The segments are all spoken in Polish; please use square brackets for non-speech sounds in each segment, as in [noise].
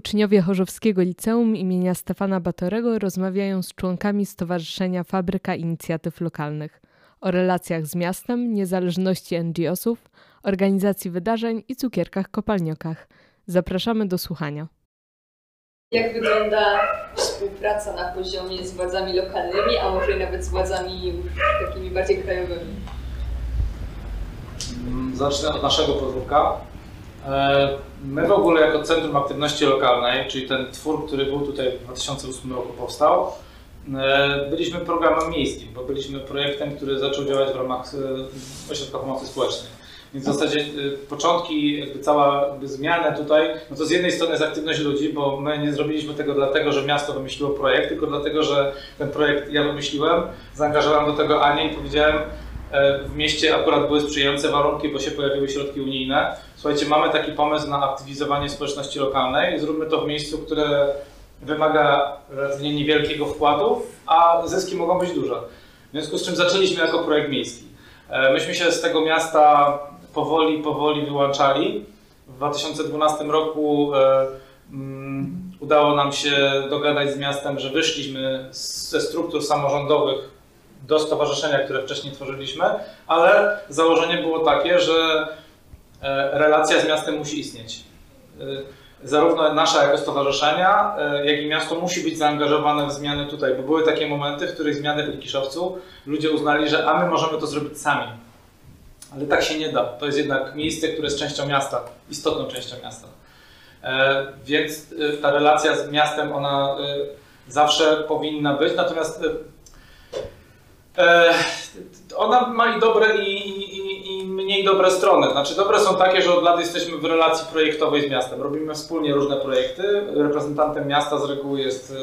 Uczniowie Chorzowskiego Liceum imienia Stefana Batorego rozmawiają z członkami Stowarzyszenia Fabryka Inicjatyw Lokalnych o relacjach z miastem, niezależności NGO-sów, organizacji wydarzeń i cukierkach kopalniokach. Zapraszamy do słuchania. Jak wygląda współpraca na poziomie z władzami lokalnymi, a może nawet z władzami takimi bardziej krajowymi? Zacznę od naszego podwórka. E, my w ogóle jako Centrum Aktywności Lokalnej, czyli ten twór, który był tutaj w 2008 roku powstał, e, byliśmy programem miejskim, bo byliśmy projektem, który zaczął działać w ramach e, Ośrodka Pomocy Społecznej. Więc w zasadzie początki, jakby cała jakby zmiana tutaj, no to z jednej strony jest aktywność ludzi, bo my nie zrobiliśmy tego dlatego, że miasto wymyśliło projekt, tylko dlatego, że ten projekt ja wymyśliłem, zaangażowałem do tego Anię i powiedziałem, w mieście akurat były sprzyjające warunki, bo się pojawiły środki unijne. Słuchajcie, mamy taki pomysł na aktywizowanie społeczności lokalnej. Zróbmy to w miejscu, które wymaga relatywnie niewielkiego wkładu, a zyski mogą być duże. W związku z czym zaczęliśmy jako projekt miejski. E, myśmy się z tego miasta powoli, powoli wyłączali. W 2012 roku e, mm, udało nam się dogadać z miastem, że wyszliśmy ze struktur samorządowych do stowarzyszenia, które wcześniej tworzyliśmy, ale założenie było takie, że relacja z miastem musi istnieć. E, zarówno nasza jako stowarzyszenia, e, jak i miasto musi być zaangażowane w zmiany tutaj, bo były takie momenty, w których zmiany w Likiszowcu ludzie uznali, że a my możemy to zrobić sami. Ale tak się nie da. To jest jednak miejsce, które jest częścią miasta, istotną częścią miasta. Więc ta relacja z miastem, ona zawsze powinna być, natomiast E, ona ma i dobre i, i, mniej dobre strony. Znaczy dobre są takie, że od lat jesteśmy w relacji projektowej z miastem. Robimy wspólnie różne projekty. Reprezentantem miasta z reguły jest,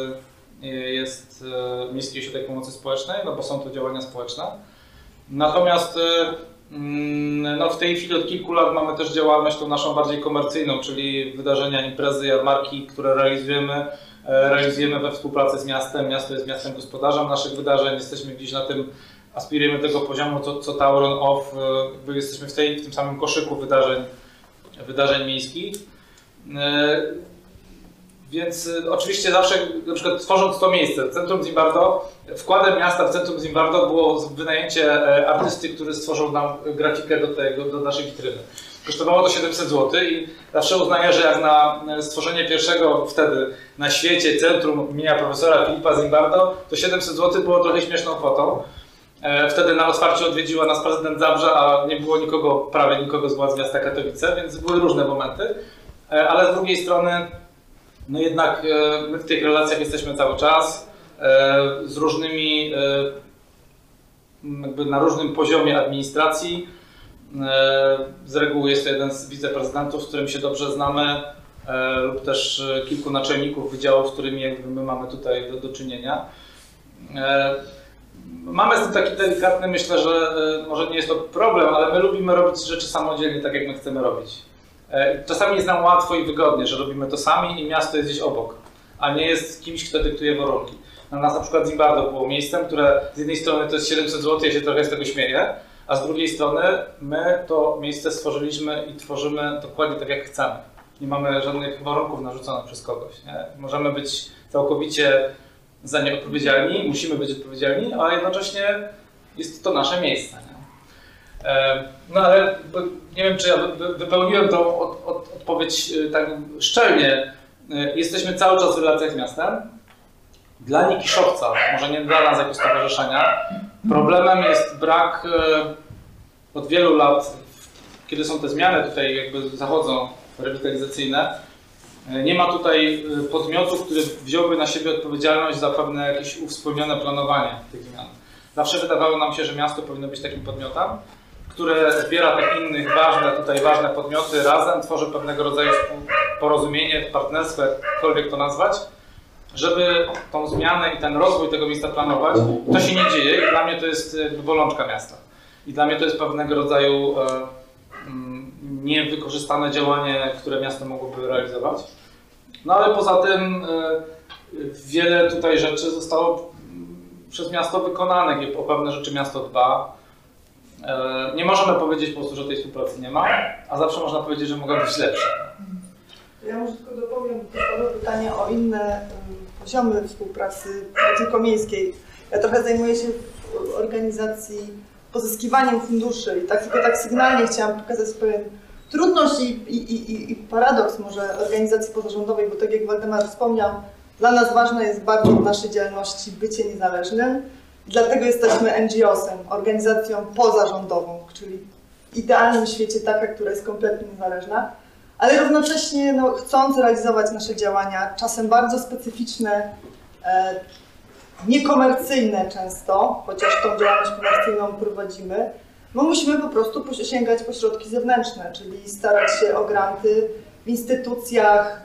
e, jest e, Miejski Ośrodek Pomocy Społecznej, no bo są to działania społeczne. Natomiast mm, no w tej chwili od kilku lat mamy też działalność tą naszą bardziej komercyjną, czyli wydarzenia, imprezy, jarmarki, które realizujemy E, realizujemy we współpracy z miastem. Miasto jest miastem gospodarzem naszych wydarzeń. Jesteśmy gdzieś na tym, aspirujemy do tego poziomu, co, co Tauron Off. E, jesteśmy w, tej, w tym samym koszyku wydarzeń, wydarzeń miejskich. E, więc oczywiście zawsze, na przykład tworząc to miejsce, Centrum Zimbardo, wkładem miasta w Centrum Zimbardo było wynajęcie artysty, który stworzył nam grafikę do, tego, do naszej witryny. Kosztowało to 700 zł i zawsze uznaję, że jak na stworzenie pierwszego wtedy na świecie centrum imienia profesora Filipa Zimbardo, to 700 zł było trochę śmieszną kwotą. E, wtedy na otwarciu odwiedziła nas prezydent Zabrze, a nie było nikogo, prawie nikogo z władz miasta Katowice, więc były różne momenty. E, ale z drugiej strony, no jednak e, my w tych relacjach jesteśmy cały czas z różnymi, jakby na różnym poziomie administracji. Z reguły jest to jeden z wiceprezydentów, z którym się dobrze znamy, lub też kilku naczelników wydziałów, z którymi jakby my mamy tutaj do, do czynienia. Mamy z tym taki delikatny, myślę, że może nie jest to problem, ale my lubimy robić rzeczy samodzielnie, tak jak my chcemy robić. Czasami jest nam łatwo i wygodnie, że robimy to sami i miasto jest gdzieś obok, a nie jest kimś, kto dyktuje warunki. Na nas na przykład Zimbardo było miejscem, które z jednej strony to jest 700 zł, ja się trochę z tego śmieję, a z drugiej strony my to miejsce stworzyliśmy i tworzymy dokładnie tak, jak chcemy. Nie mamy żadnych warunków narzuconych przez kogoś. Nie? Możemy być całkowicie za nie odpowiedzialni, musimy być odpowiedzialni, a jednocześnie jest to nasze miejsce. Nie? No ale nie wiem, czy ja wypełniłem tą od, od, odpowiedź y, tak szczelnie. Y, jesteśmy cały czas w relacjach z miastem. Dla Nikiszowca, może nie dla nas jako stowarzyszenia, problemem jest brak y, od wielu lat, kiedy są te zmiany tutaj jakby zachodzą rewitalizacyjne, nie ma tutaj podmiotów, które wziąłby na siebie odpowiedzialność za pewne jakieś uwspólnione planowanie tych zmian. Zawsze wydawało nam się, że miasto powinno być takim podmiotem, które zbiera te innych ważne, tutaj ważne podmioty razem, tworzy pewnego rodzaju porozumienie, partnerstwo, jakkolwiek to nazwać, żeby tą zmianę i ten rozwój tego miejsca planować. To się nie dzieje i dla mnie to jest bolączka miasta. I dla mnie to jest pewnego rodzaju e, niewykorzystane działanie, które miasto mogłoby realizować. No ale poza tym e, wiele tutaj rzeczy zostało przez miasto wykonanych, o pewne rzeczy miasto dba. E, nie możemy powiedzieć po prostu, że tej współpracy nie ma, a zawsze można powiedzieć, że mogła być lepsza. Ja może tylko dopowiem, padło pytanie o inne y, poziomy współpracy, nie tylko miejskiej. Ja trochę zajmuję się w organizacji pozyskiwaniem funduszy i tak tylko tak sygnalnie chciałam pokazać pewien trudność i, i, i, i paradoks może organizacji pozarządowej, bo tak jak Waldemar wspomniał, dla nas ważne jest bardzo w naszej działalności bycie niezależnym. Dlatego jesteśmy NGO-sem, organizacją pozarządową, czyli w idealnym świecie taka, która jest kompletnie niezależna, ale równocześnie no, chcąc realizować nasze działania, czasem bardzo specyficzne, e, niekomercyjne często, chociaż tą działalność komercyjną prowadzimy, bo musimy po prostu sięgać po środki zewnętrzne, czyli starać się o granty w instytucjach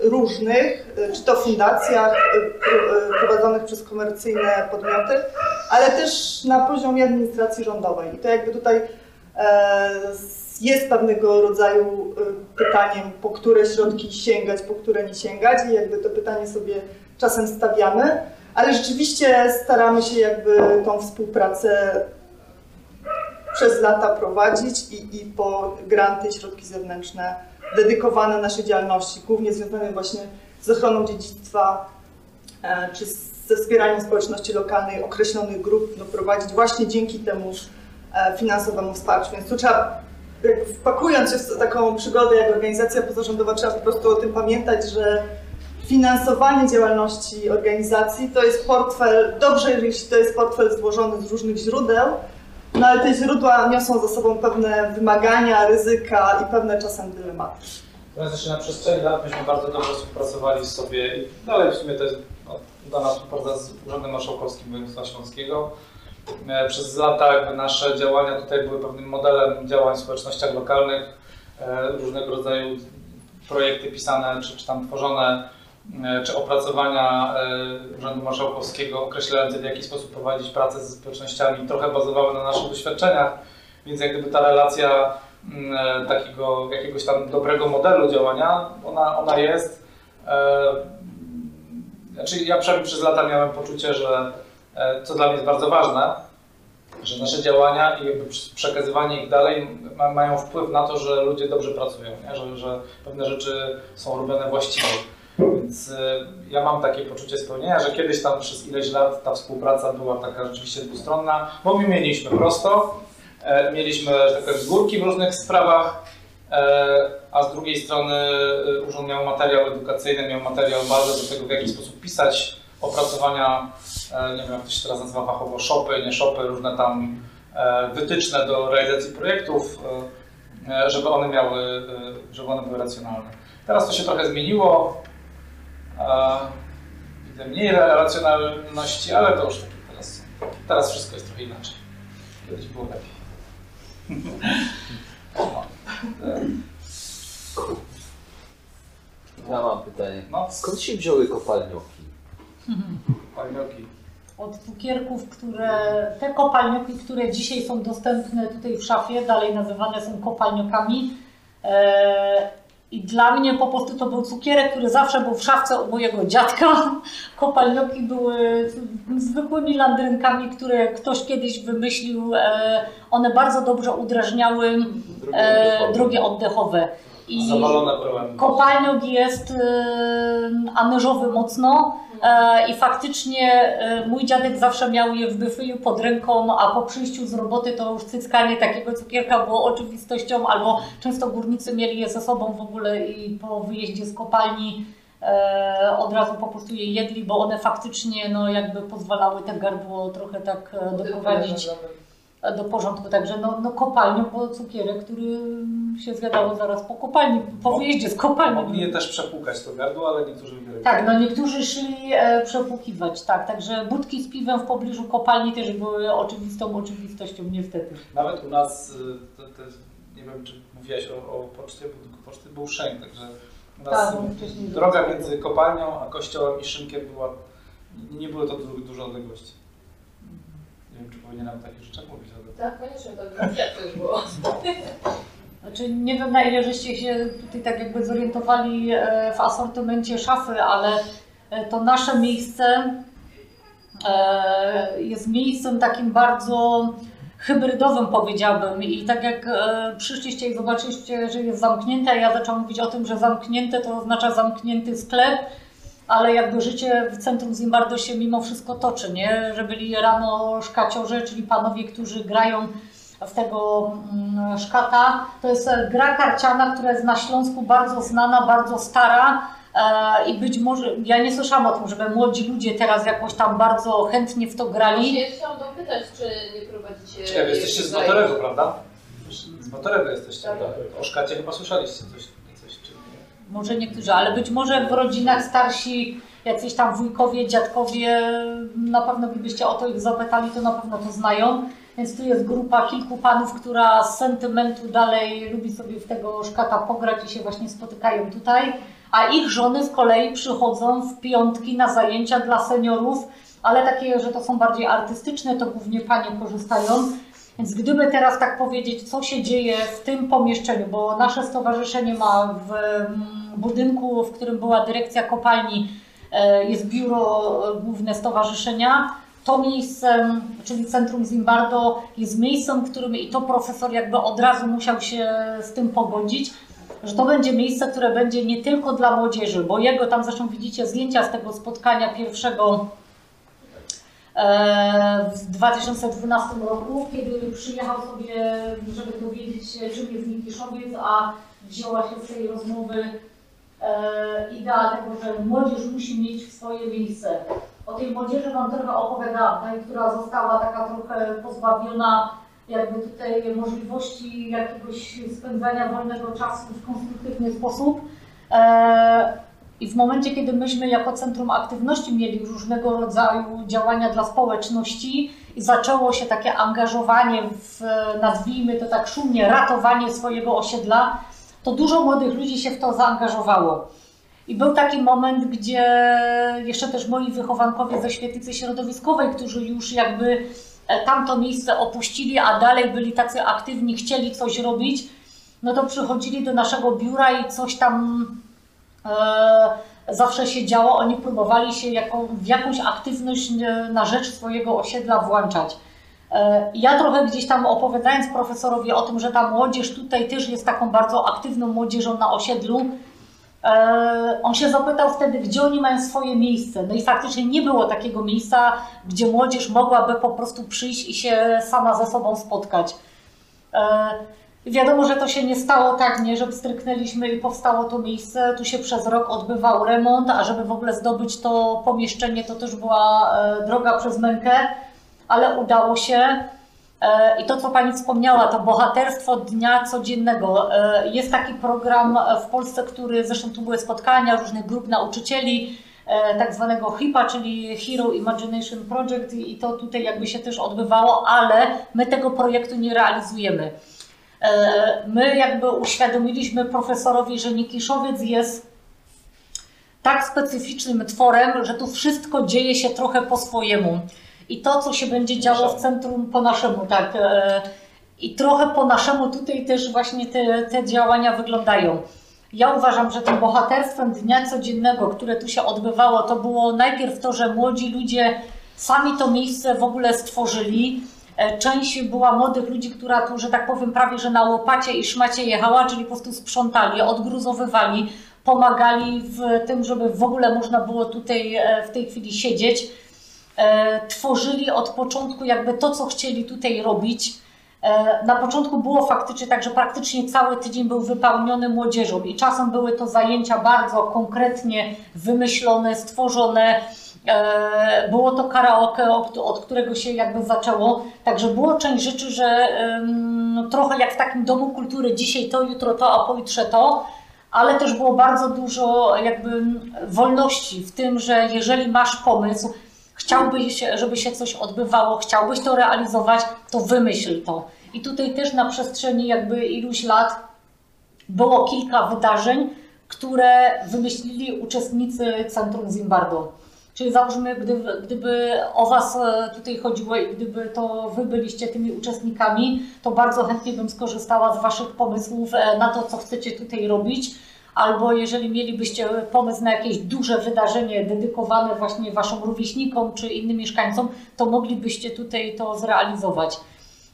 różnych, e, czy to fundacjach e, e, prowadzonych przez komercyjne podmioty, ale też na poziomie administracji rządowej. I to jakby tutaj jest pewnego rodzaju pytaniem, po które środki sięgać, po które nie sięgać i jakby to pytanie sobie czasem stawiamy, ale rzeczywiście staramy się jakby tą współpracę przez lata prowadzić i, i po granty i środki zewnętrzne dedykowane naszej działalności, głównie związane właśnie z ochroną dziedzictwa e, czy ze wspieraniem społeczności lokalnej określonych grup doprowadzić właśnie dzięki temu e, finansowemu wsparciu. Więc tu trzeba, wpakując się w taką przygodę jak organizacja pozarządowa, trzeba po prostu o tym pamiętać, że finansowanie działalności organizacji to jest portfel, dobrze jeśli to jest portfel złożony z różnych źródeł, no ale te źródła niosą za sobą pewne wymagania, ryzyka i pewne czasem dylematy. Natomiast jeszcze na przestrzeni lat myśmy bardzo dobrze współpracowali sobie i dalej w sumie to jest no, udana współpraca z Urzędem Marszałkowskim Województwa Śląskiego. E, przez lata jakby nasze działania tutaj były pewnym modelem działań w społecznościach lokalnych, e, różnego rodzaju projekty pisane czy, czy tam tworzone czy opracowania e, Urzędu Marszałkowskiego określające w jaki sposób prowadzić pracę ze społecznościami trochę bazowały na naszych doświadczeniach, więc jak gdyby ta relacja mm, e, takiego jakiegoś tam dobrego modelu działania, ona, ona jest. Znaczy ja przynajmniej przez lata miałem poczucie, że co dla mnie jest bardzo ważne, że nasze działania i przekazywanie ich dalej ma, mają wpływ na to, że ludzie dobrze pracują, nie? Że, że pewne rzeczy są robione właściwie. Więc e, ja mam takie poczucie spełnienia, że kiedyś tam przez ileś lat ta współpraca była taka rzeczywiście dwustronna, bo my mieliśmy prosto, e, mieliśmy takie zgórki w różnych sprawach, e, a z drugiej strony urząd miał materiał edukacyjny, miał materiał bazę do tego, w jaki sposób pisać opracowania, nie wiem jak to się teraz nazywa fachowo, shopy, nie shopy, różne tam wytyczne do realizacji projektów, żeby one miały, żeby one były racjonalne. Teraz to się trochę zmieniło, widzę mniej racjonalności, ale to już takie teraz, teraz wszystko jest trochę inaczej. Kiedyś było lepiej. [laughs] Ja mam pytanie. No. Skąd się wzięły kopalnioki? [laughs] Kopalnioki. Od cukierków, które, te kopalnioki, które dzisiaj są dostępne tutaj w szafie, dalej nazywane są kopalniokami. E, i dla mnie po prostu to był cukierek, który zawsze był w szafce u mojego dziadka. [laughs] Kopalnioki były zwykłymi landrynkami, które ktoś kiedyś wymyślił. E, one bardzo dobrze udrażniały drogi oddechowe. I Zawalone Kopalniok jest e, anyżowy mocno e, i faktycznie e, mój dziadek zawsze miał je w byfyju pod ręką, a po przyjściu z roboty to już cyckanie takiego cukierka było oczywistością, albo często górnicy mieli je ze sobą w ogóle i po wyjeździe z kopalni od razu po prostu je jedli, bo one faktycznie no, jakby pozwalały te gardło trochę tak doprowadzić do porządku. Także no, no kopalnią bo cukierek, który się zjadało zaraz po kopalni, po wyjeździe z kopalni. Mogli je też przepłukać to gardło, ale niektórzy nie Tak, no niektórzy szli e, przepłukiwać, tak. Także budki z piwem w pobliżu kopalni też były oczywistą oczywistością, niestety. Nawet u nas, y, to, to, nie wiem czy mówiłaś o, o poczcie, budynku poczty był szynk, także u nas tak, droga między kopalnią a kościołem i szynkiem była, nie było to dużo odległości. Nie wiem, czy powinienem o takich rzeczach mówić, ale... Tak, koniecznie, to już było. [laughs] Znaczy, nie wiem na ile żeście się tutaj tak jakby zorientowali e, w asortymencie szafy, ale e, to nasze miejsce e, jest miejscem takim bardzo hybrydowym powiedziałbym. I tak jak przyszliście i zobaczyliście, że jest zamknięte, ja zaczęłam mówić o tym, że zamknięte to oznacza zamknięty sklep, ale jakby życie w centrum Zimbardo się mimo wszystko toczy, nie? Że byli rano szkaciorzy, czyli panowie, którzy grają w tego mm, szkata. To jest e, gra karciana, która jest na Śląsku bardzo znana, bardzo stara. E, I być może, ja nie słyszałam o tym, żeby młodzi ludzie teraz jakoś tam bardzo chętnie w to grali. Właśnie chciałam dopytać, czy nie prowadzicie... Czekaj, wy jesteście z zajęć? Motorego, prawda? Z Motorego jesteście, Tak. prawda? O szkacie chyba słyszeliście coś? Może niektórzy, ale być może w rodzinach starsi, jacyś tam wujkowie, dziadkowie, na pewno gdybyście o to ich zapytali, to na pewno to znają. Więc tu jest grupa kilku panów, która z sentymentu dalej lubi sobie w tego szkata pograć i się właśnie spotykają tutaj. A ich żony z kolei przychodzą w piątki na zajęcia dla seniorów, ale takie, że to są bardziej artystyczne, to głównie panie korzystają. Więc gdyby teraz tak powiedzieć, co się dzieje w tym pomieszczeniu, bo nasze stowarzyszenie ma w mm, budynku, w którym była dyrekcja kopalni, e, jest biuro e, główne stowarzyszenia. To miejsce, czyli Centrum Zimbardo, jest miejscem, którym i to profesor jakby od razu musiał się z tym pogodzić, że to będzie miejsce, które będzie nie tylko dla młodzieży, bo jego tam zresztą widzicie zdjęcia z tego spotkania pierwszego w 2012 roku, kiedy przyjechał sobie, żeby dowiedzieć się, czym jest Nikiszowiec, a wzięła się z tej rozmowy e, idea tego, że młodzież musi mieć swoje miejsce. O tej młodzieży Wam trochę opowiadałam, tej, która została taka trochę pozbawiona jakby tutaj możliwości jakiegoś spędzania wolnego czasu w konstruktywny sposób. I w momencie, kiedy myśmy jako Centrum Aktywności mieli różnego rodzaju działania dla społeczności i zaczęło się takie angażowanie w, nazwijmy to tak szumnie, ratowanie swojego osiedla, to dużo młodych ludzi się w to zaangażowało. I był taki moment, gdzie jeszcze też moi wychowankowie ze świetlicy środowiskowej, którzy już jakby e, tamto miejsce opuścili, a dalej byli tacy aktywni, chcieli coś robić, no to przychodzili do naszego biura i coś tam zawsze się działo. Oni próbowali się jako, w jakąś aktywność e, na rzecz swojego osiedla włączać. E, Ja trochę gdzieś tam opowiadając profesorowi o tym, że ta młodzież tutaj też jest taką bardzo aktywną młodzieżą na osiedlu, e, on się zapytał wtedy, gdzie oni mają swoje miejsce. No i faktycznie nie było takiego miejsca, gdzie młodzież mogłaby po prostu przyjść i się sama ze sobą spotkać. Wiadomo, że to się nie stało tak, nie, że pstryknęliśmy i powstało to miejsce. Tu się przez rok odbywał remont, a żeby w ogóle zdobyć to pomieszczenie, to też była e, droga przez mękę, ale udało się. E, I to, co Pani wspomniała, to bohaterstwo dnia codziennego. E, Jest taki program w Polsce, który zresztą tu były spotkania różnych grup nauczycieli, tak zwanego HIPA, czyli Hero Imagination Project, i to tutaj jakby się też odbywało, ale my tego projektu nie realizujemy. E, My jakby uświadomiliśmy profesorowi, że Nikiszowiec jest tak specyficznym tworem, że tu wszystko dzieje się trochę po swojemu. I to, co się będzie działo w centrum po naszemu, tak. e, I trochę po naszemu tutaj też właśnie te, te działania wyglądają. Ja uważam, że tym bohaterstwem dnia codziennego, które tu się odbywało, to było najpierw to, że młodzi ludzie sami to miejsce w ogóle stworzyli. E, Część była młodych ludzi, która tu, że tak powiem, prawie że na łopacie i szmacie jechała, czyli po prostu sprzątali, odgruzowywali, pomagali w tym, żeby w ogóle można było tutaj e, w tej chwili siedzieć. E, Tworzyli od początku jakby to, co chcieli tutaj robić. Na początku było faktycznie tak, że praktycznie cały tydzień był wypełniony młodzieżą i czasem były to zajęcia bardzo konkretnie wymyślone, stworzone. E, Było to karaoke, od- którego się jakby zaczęło. Także było część rzeczy, że trochę jak w takim domu kultury, dzisiaj to, jutro to, a pojutrze to, ale też było bardzo dużo jakby wolności w tym, że jeżeli masz pomysł, chciałbyś, żeby się coś odbywało, chciałbyś to realizować, to wymyśl to. I tutaj też na przestrzeni jakby iluś lat było kilka wydarzeń, które wymyślili uczestnicy Centrum Zimbardo. Czyli załóżmy, gdyby, gdyby o Was e, tutaj chodziło i gdyby to Wy byliście tymi uczestnikami, to bardzo chętnie bym skorzystała z Waszych pomysłów e, na to, co chcecie tutaj robić. Albo jeżeli mielibyście pomysł na jakieś duże wydarzenie dedykowane właśnie Waszym rówieśnikom czy innym mieszkańcom, to moglibyście tutaj to zrealizować.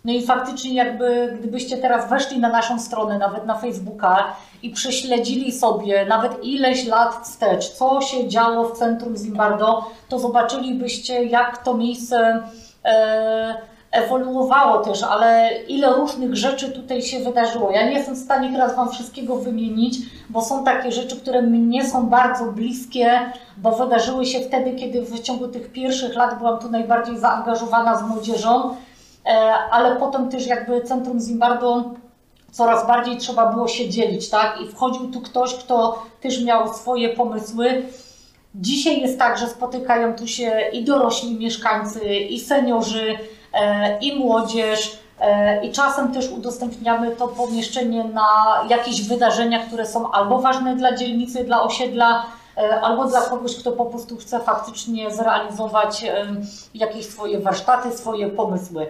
No i faktycznie jakby, gdybyście teraz weszli na naszą stronę, nawet na Facebooka i prześledzili sobie nawet ileś lat wstecz, co się działo w centrum Zimbardo, to zobaczylibyście, jak to miejsce e, ewoluowało też, ale ile różnych rzeczy tutaj się wydarzyło. Ja nie jestem w stanie teraz Wam wszystkiego wymienić, bo są takie rzeczy, które mnie są bardzo bliskie, bo wydarzyły się wtedy, kiedy w ciągu tych pierwszych lat byłam tu najbardziej zaangażowana z młodzieżą, ale potem też jakby Centrum Zimbardo coraz bardziej trzeba było się dzielić, tak? I wchodził tu ktoś, kto też miał swoje pomysły. Dzisiaj jest tak, że spotykają tu się i dorośli mieszkańcy, i seniorzy, e, i młodzież. E, I czasem też udostępniamy to pomieszczenie na jakieś wydarzenia, które są albo ważne dla dzielnicy, dla osiedla, e, albo dla kogoś, kto po prostu chce faktycznie zrealizować jakieś swoje warsztaty, swoje pomysły.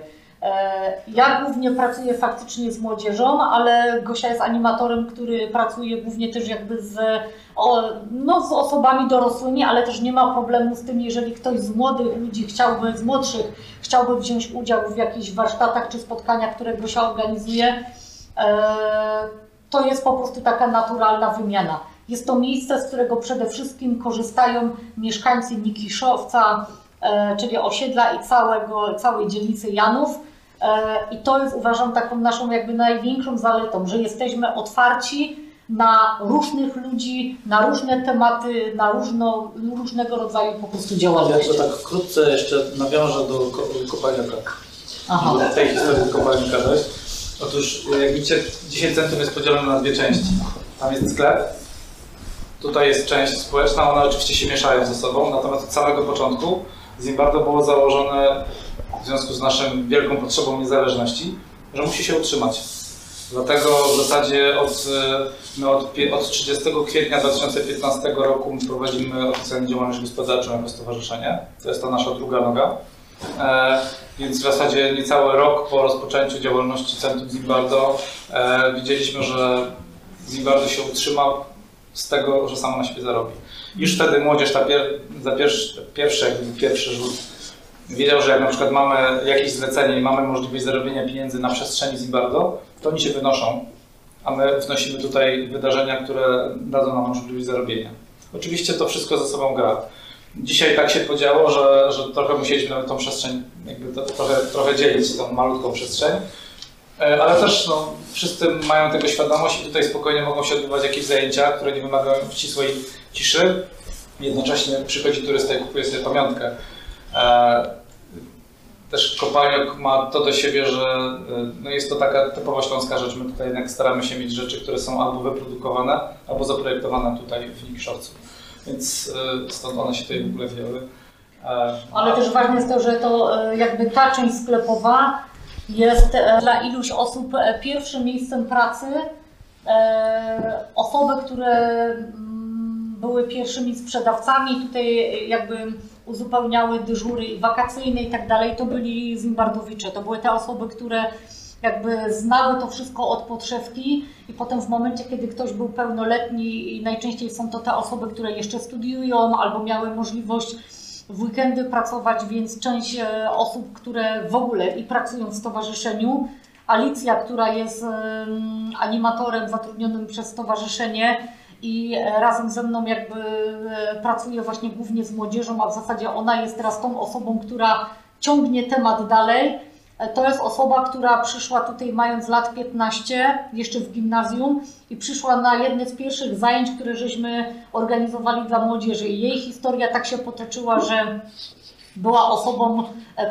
Ja głównie pracuję faktycznie z młodzieżą, ale Gosia jest animatorem, który pracuje głównie też jakby z, no, z osobami dorosłymi, ale też nie ma problemu z tym, jeżeli ktoś z młodych ludzi chciałby, z młodszych chciałby wziąć udział w jakichś warsztatach czy spotkaniach, które Gosia organizuje. To jest po prostu taka naturalna wymiana. Jest to miejsce, z którego przede wszystkim korzystają mieszkańcy Nikiszowca, e, czyli osiedla i całego, całej dzielnicy Janów. E, I to jest uważam taką naszą jakby największą zaletą, że jesteśmy otwarci na różnych ludzi, na różne tematy, na różno, różnego rodzaju po prostu działalności. Ja to tak wkrótce jeszcze nawiążę do kopalniaka. Aha. Do tej historii kopalnika dość. Otóż jak widzicie, dzisiaj centrum jest podzielone na dwie części. Tam jest sklep, tutaj jest część społeczna, one oczywiście się mieszają ze sobą, natomiast od samego początku Zimbardo było założone w związku z naszą wielką potrzebą niezależności, że musi się utrzymać. Dlatego w zasadzie od, my od, od 30 kwietnia 2015 roku prowadzimy oficjalnie działalność gospodarczą jako stowarzyszenie. To jest ta nasza druga noga. E, więc w zasadzie niecały rok po rozpoczęciu działalności Centrum Zimbardo e, widzieliśmy, że Zimbardo się utrzyma z tego, że samo na siebie zarobi. Już wtedy młodzież ta pier, za pierwszy, pierwszy, pierwszy rzut wiedział, że jak na przykład mamy jakieś zlecenie i mamy możliwość zarobienia pieniędzy na przestrzeni Zimbardo, to oni się wynoszą, a my wnosimy tutaj wydarzenia, które dadzą nam możliwość zarobienia. Oczywiście to wszystko ze sobą gra. Dzisiaj tak się podziało, że, że trochę musieliśmy nawet tą przestrzeń jakby to, trochę, trochę dzielić, tą malutką przestrzeń. E, ale też no, wszyscy mają tego świadomość i tutaj spokojnie mogą się odbywać jakieś zajęcia, które nie wymagają ścisłej ciszy. Jednocześnie przychodzi turysta i kupuje sobie pamiątkę. E, też kopalniok ma to do siebie, że e, no jest to taka typowo śląska rzecz. My tutaj jednak staramy się mieć rzeczy, które są albo wyprodukowane, albo zaprojektowane tutaj w Nikiszowcu. Więc e, stąd one się tutaj w ogóle wzięły. Ale też ważne jest to, że to jakby ta część sklepowa jest dla iluś osób pierwszym miejscem pracy. Osoby, które mm, były pierwszymi sprzedawcami, tutaj jakby uzupełniały dyżury wakacyjne i tak dalej, to byli Zimbardowicze. To były te osoby, które jakby znały to wszystko od podszewki i potem w momencie, kiedy ktoś był pełnoletni najczęściej są to te osoby, które jeszcze studiują albo miały możliwość w weekendy pracować, więc część e, osób, które w ogóle i pracują w stowarzyszeniu, Alicja, która jest animatorem zatrudnionym przez stowarzyszenie, i e, razem ze mną jakby e, pracuje właśnie głównie z młodzieżą, a w zasadzie ona jest teraz tą osobą, która ciągnie temat dalej. E, to jest osoba, która przyszła tutaj mając lat 15, jeszcze w gimnazjum i przyszła na jedne z pierwszych zajęć, które żeśmy organizowali dla młodzieży. Jej historia tak się potoczyła, że była osobą,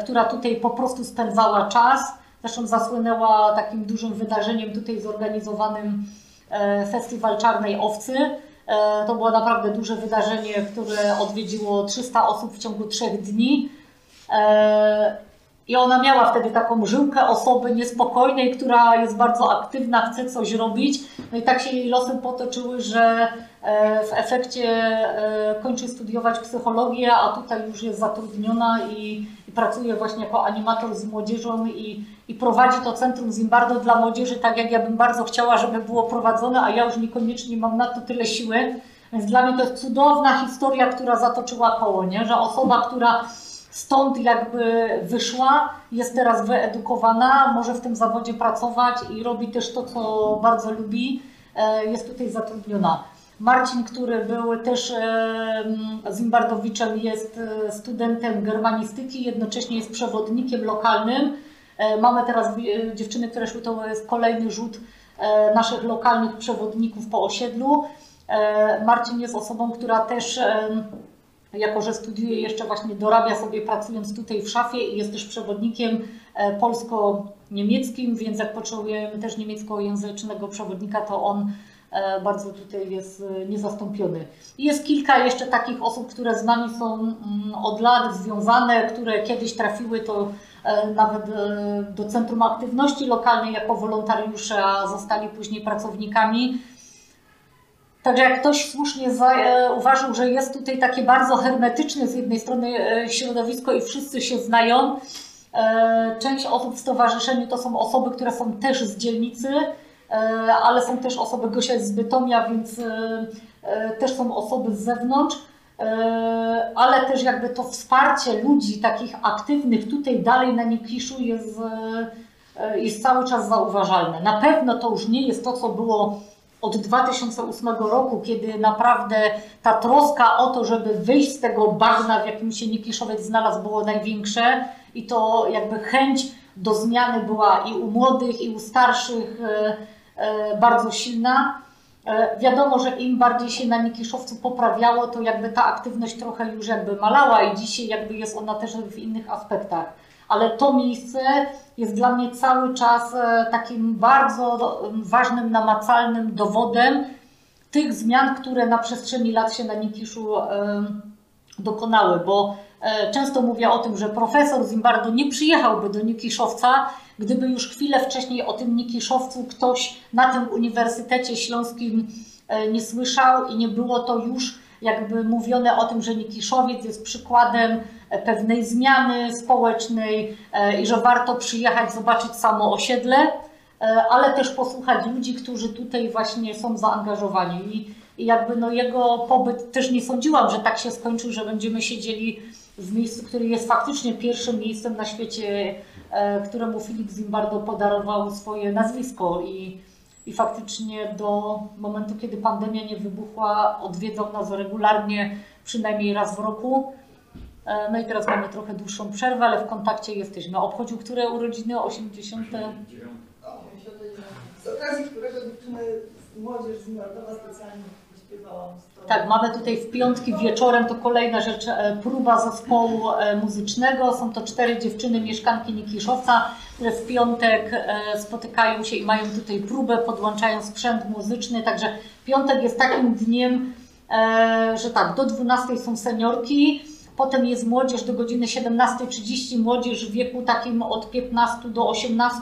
która tutaj po prostu spędzała czas. Zresztą zasłynęła takim dużym wydarzeniem tutaj zorganizowanym E, festiwal Czarnej Owcy. E, to było naprawdę duże wydarzenie, które odwiedziło 300 osób w ciągu trzech dni. E, I ona miała wtedy taką żyłkę osoby niespokojnej, która jest bardzo aktywna, chce coś robić. No i tak się jej losy potoczyły, że w efekcie kończy studiować psychologię, a tutaj już jest zatrudniona i pracuje właśnie jako animator z młodzieżą i i prowadzi to Centrum Zimbardo dla młodzieży tak, jak ja bym bardzo chciała, żeby było prowadzone, a ja już niekoniecznie mam na to tyle siły. Więc dla mnie to jest cudowna historia, która zatoczyła koło, nie? że osoba, która stąd jakby wyszła, jest teraz wyedukowana, może w tym zawodzie pracować i robi też to, co bardzo lubi, e, jest tutaj zatrudniona. Marcin, który był też Zimbardowiczem, jest e, studentem germanistyki, jednocześnie jest przewodnikiem lokalnym. E, mamy teraz dziewczyny, które szły, to jest kolejny rzut naszych lokalnych przewodników po osiedlu. Marcin jest osobą, która też jako że studiuje jeszcze właśnie dorabia sobie pracując tutaj w szafie i jest też przewodnikiem e, polsko-niemieckim, więc jak potrzebujemy też niemieckojęzycznego przewodnika, to on e, bardzo tutaj jest e, niezastąpiony. Jest kilka jeszcze takich osób, które z nami są mm, od lat związane, które kiedyś trafiły to nawet do Centrum Aktywności Lokalnej jako wolontariusze, a zostali później pracownikami. Także jak ktoś słusznie uważał, że jest tutaj takie bardzo hermetyczne z jednej strony e, środowisko i wszyscy się znają, e, część osób w stowarzyszeniu to są osoby, które są też z dzielnicy, e, ale są też osoby, Gosia jest z Bytomia, więc też są osoby z zewnątrz, ale też jakby to wsparcie ludzi takich aktywnych tutaj dalej na Nikiszu jest, jest cały czas zauważalne. Na pewno to już nie jest to, co było od 2008 roku, kiedy naprawdę ta troska o to, żeby wyjść z tego bagna, w jakim się Nikiszowiec znalazł, było największe i to jakby chęć do zmiany była i u młodych, i u starszych e, e, bardzo silna. E, wiadomo, że im bardziej się na Nikiszowcu poprawiało, to jakby ta aktywność trochę już jakby malała i dzisiaj jakby jest ona też w innych aspektach ale to miejsce jest dla mnie cały czas takim bardzo ważnym, namacalnym dowodem tych zmian, które na przestrzeni lat się na Nikiszu dokonały, bo często mówię o tym, że profesor Zimbardo nie przyjechałby do Nikiszowca, gdyby już chwilę wcześniej o tym Nikiszowcu ktoś na tym Uniwersytecie Śląskim nie słyszał i nie było to już jakby mówione o tym, że Nikiszowiec jest przykładem pewnej zmiany społecznej e, i że warto przyjechać, zobaczyć samo osiedle, e, ale też posłuchać ludzi, którzy tutaj właśnie są zaangażowani. I, jakby no jego pobyt też nie sądziłam, że tak się skończył, że będziemy siedzieli w miejscu, które jest faktycznie pierwszym miejscem na świecie, e, któremu Filip Zimbardo podarował swoje nazwisko i, i faktycznie do momentu, kiedy pandemia nie wybuchła, odwiedzał nas regularnie, przynajmniej raz w roku. E, no i teraz mamy trochę dłuższą przerwę, ale w kontakcie jesteśmy. Obchodził które urodziny? 80. Z okazji którego dziewczyny, młodzież z Narodowa specjalnie Tak, mamy tutaj w piątki wieczorem, to kolejna rzecz, e, próba zespołu e, muzycznego. Są to cztery dziewczyny, mieszkanki Nikiszowca, które w piątek spotykają się i mają tutaj próbę, podłączają sprzęt muzyczny. Także piątek jest takim dniem, że tak, do 12 są seniorki, Potem jest młodzież do godziny 17.30, młodzież w wieku takim od 15 do 18,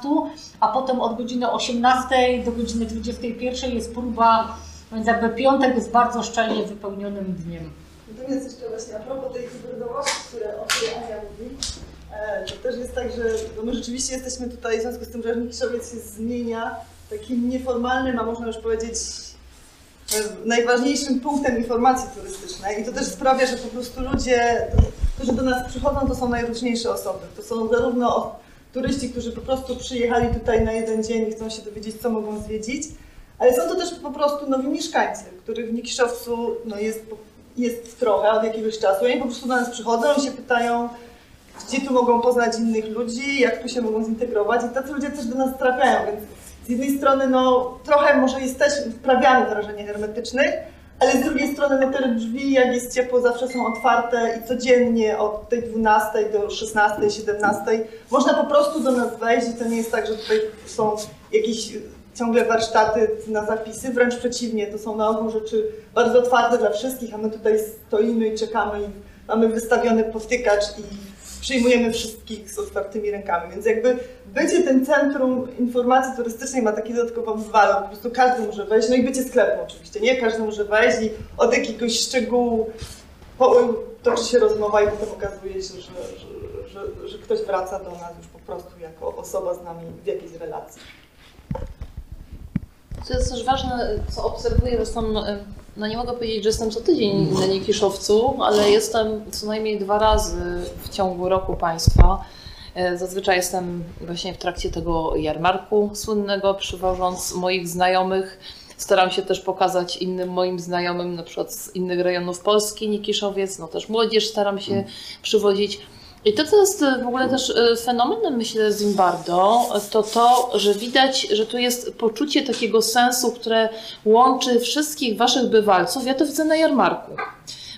a potem od godziny 18 do godziny 21 jest próba, więc jakby piątek jest bardzo szczelnie wypełnionym dniem. Natomiast jeszcze właśnie a propos tej hybrydowości, o której Ania mówi, e, to też jest tak, że my rzeczywiście jesteśmy tutaj w związku z tym, że Nikiszowiec się zmienia takim nieformalnym, a można już powiedzieć najważniejszym punktem informacji turystycznej i to też sprawia, że po prostu ludzie, którzy do nas przychodzą, to są najróżniejsze osoby. To są zarówno turyści, którzy po prostu przyjechali tutaj na jeden dzień i chcą się dowiedzieć, co mogą zwiedzić, ale są to też po prostu nowi mieszkańcy, których w Nikiszowcu no, jest, jest trochę od jakiegoś czasu. Oni po prostu do nas przychodzą i się pytają, gdzie tu mogą poznać innych ludzi, jak tu się mogą zintegrować. I tacy ludzie też do nas trafiają, więc z jednej strony no, trochę może jesteśmy, wprawiamy wrażenie hermetycznych, ale z drugiej strony no, te drzwi, jak jest ciepło, zawsze są otwarte i codziennie od tej 12 do 16, 17 można po prostu do nas wejść. I to nie jest tak, że tutaj są jakieś ciągle warsztaty na zapisy, wręcz przeciwnie, to są na ogół rzeczy bardzo otwarte dla wszystkich, a my tutaj stoimy i czekamy i mamy wystawiony powtykacz i przyjmujemy wszystkich z otwartymi rękami, więc jakby bycie tym centrum informacji turystycznej ma taki dodatkowy walor, po prostu każdy może wejść, no i bycie sklepem oczywiście, nie? Każdy może wejść i od jakiegoś szczegółu toczy się rozmowa i potem okazuje się, że, że, że, że ktoś wraca do nas już po prostu jako osoba z nami w jakiejś relacji. Co jest też ważne, co obserwuję, zresztą no nie mogę powiedzieć, że jestem co tydzień na Niekiszowcu, ale jestem co najmniej dwa razy w ciągu roku Państwa. E, Zazwyczaj jestem właśnie w trakcie tego jarmarku słynnego, przywożąc moich znajomych. Staram się też pokazać innym moim znajomym, na przykład z innych rejonów Polski, Nikiszowiec, no też młodzież staram się przywozić. I to, co jest e, w ogóle też e, fenomenem, myślę, Zimbardo, to to, że widać, że tu jest poczucie takiego sensu, które łączy wszystkich waszych bywalców. Ja to widzę na jarmarku.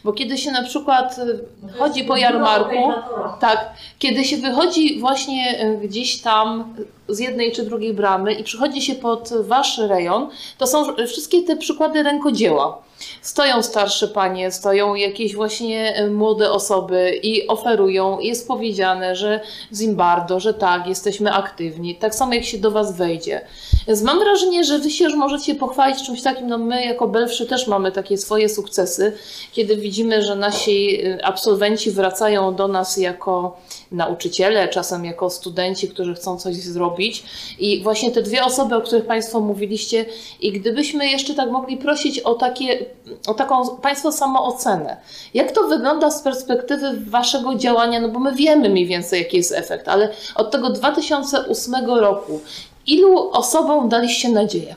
Bo kiedy się na przykład e, chodzi po jarmarku, tak, kiedy się wychodzi właśnie e, gdzieś tam z jednej czy drugiej bramy i przychodzi się pod wasz rejon, to są wszystkie te przykłady rękodzieła. Stoją starsze panie, stoją jakieś właśnie e, młode osoby i oferują. Jest powiedziane, że Zimbardo, że tak, jesteśmy aktywni. Tak samo jak się do was wejdzie. Więc mam wrażenie, że wy się już możecie pochwalić czymś takim. No my jako Belfrzy też mamy takie swoje sukcesy, kiedy widzimy, że nasi y, absolwenci wracają do nas jako nauczyciele, czasem jako studenci, którzy chcą coś zrobić. I właśnie te dwie osoby, o których Państwo mówiliście, i gdybyśmy jeszcze tak mogli prosić o, takie, o taką Państwo samoocenę. Jak to wygląda z perspektywy Waszego działania? No bo my wiemy mniej więcej, jaki jest efekt, ale od tego 2008 roku, ilu osobom daliście nadzieję?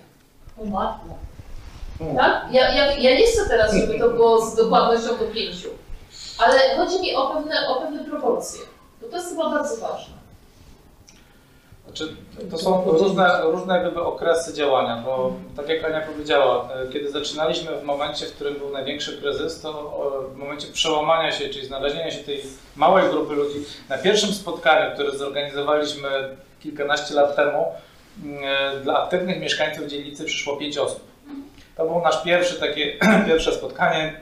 Tak? Ja, ja, ja nie chcę teraz, żeby to było z dokładnością do pięciu, ale chodzi mi o pewne, o pewne proporcje, bo to jest chyba bardzo ważne. Znaczy, to są różne, różne jak gdyby okresy działania, bo tak jak Ania powiedziała, e, kiedy zaczynaliśmy w momencie, w którym był największy kryzys, to e, w momencie przełamania się, czyli znalezienia się tej małej grupy ludzi, na pierwszym spotkaniu, które zorganizowaliśmy kilkanaście lat temu, dla aktywnych mieszkańców dzielnicy przyszło pięć osób. To był nasz pierwszy takie, [clears throat] pierwsze spotkanie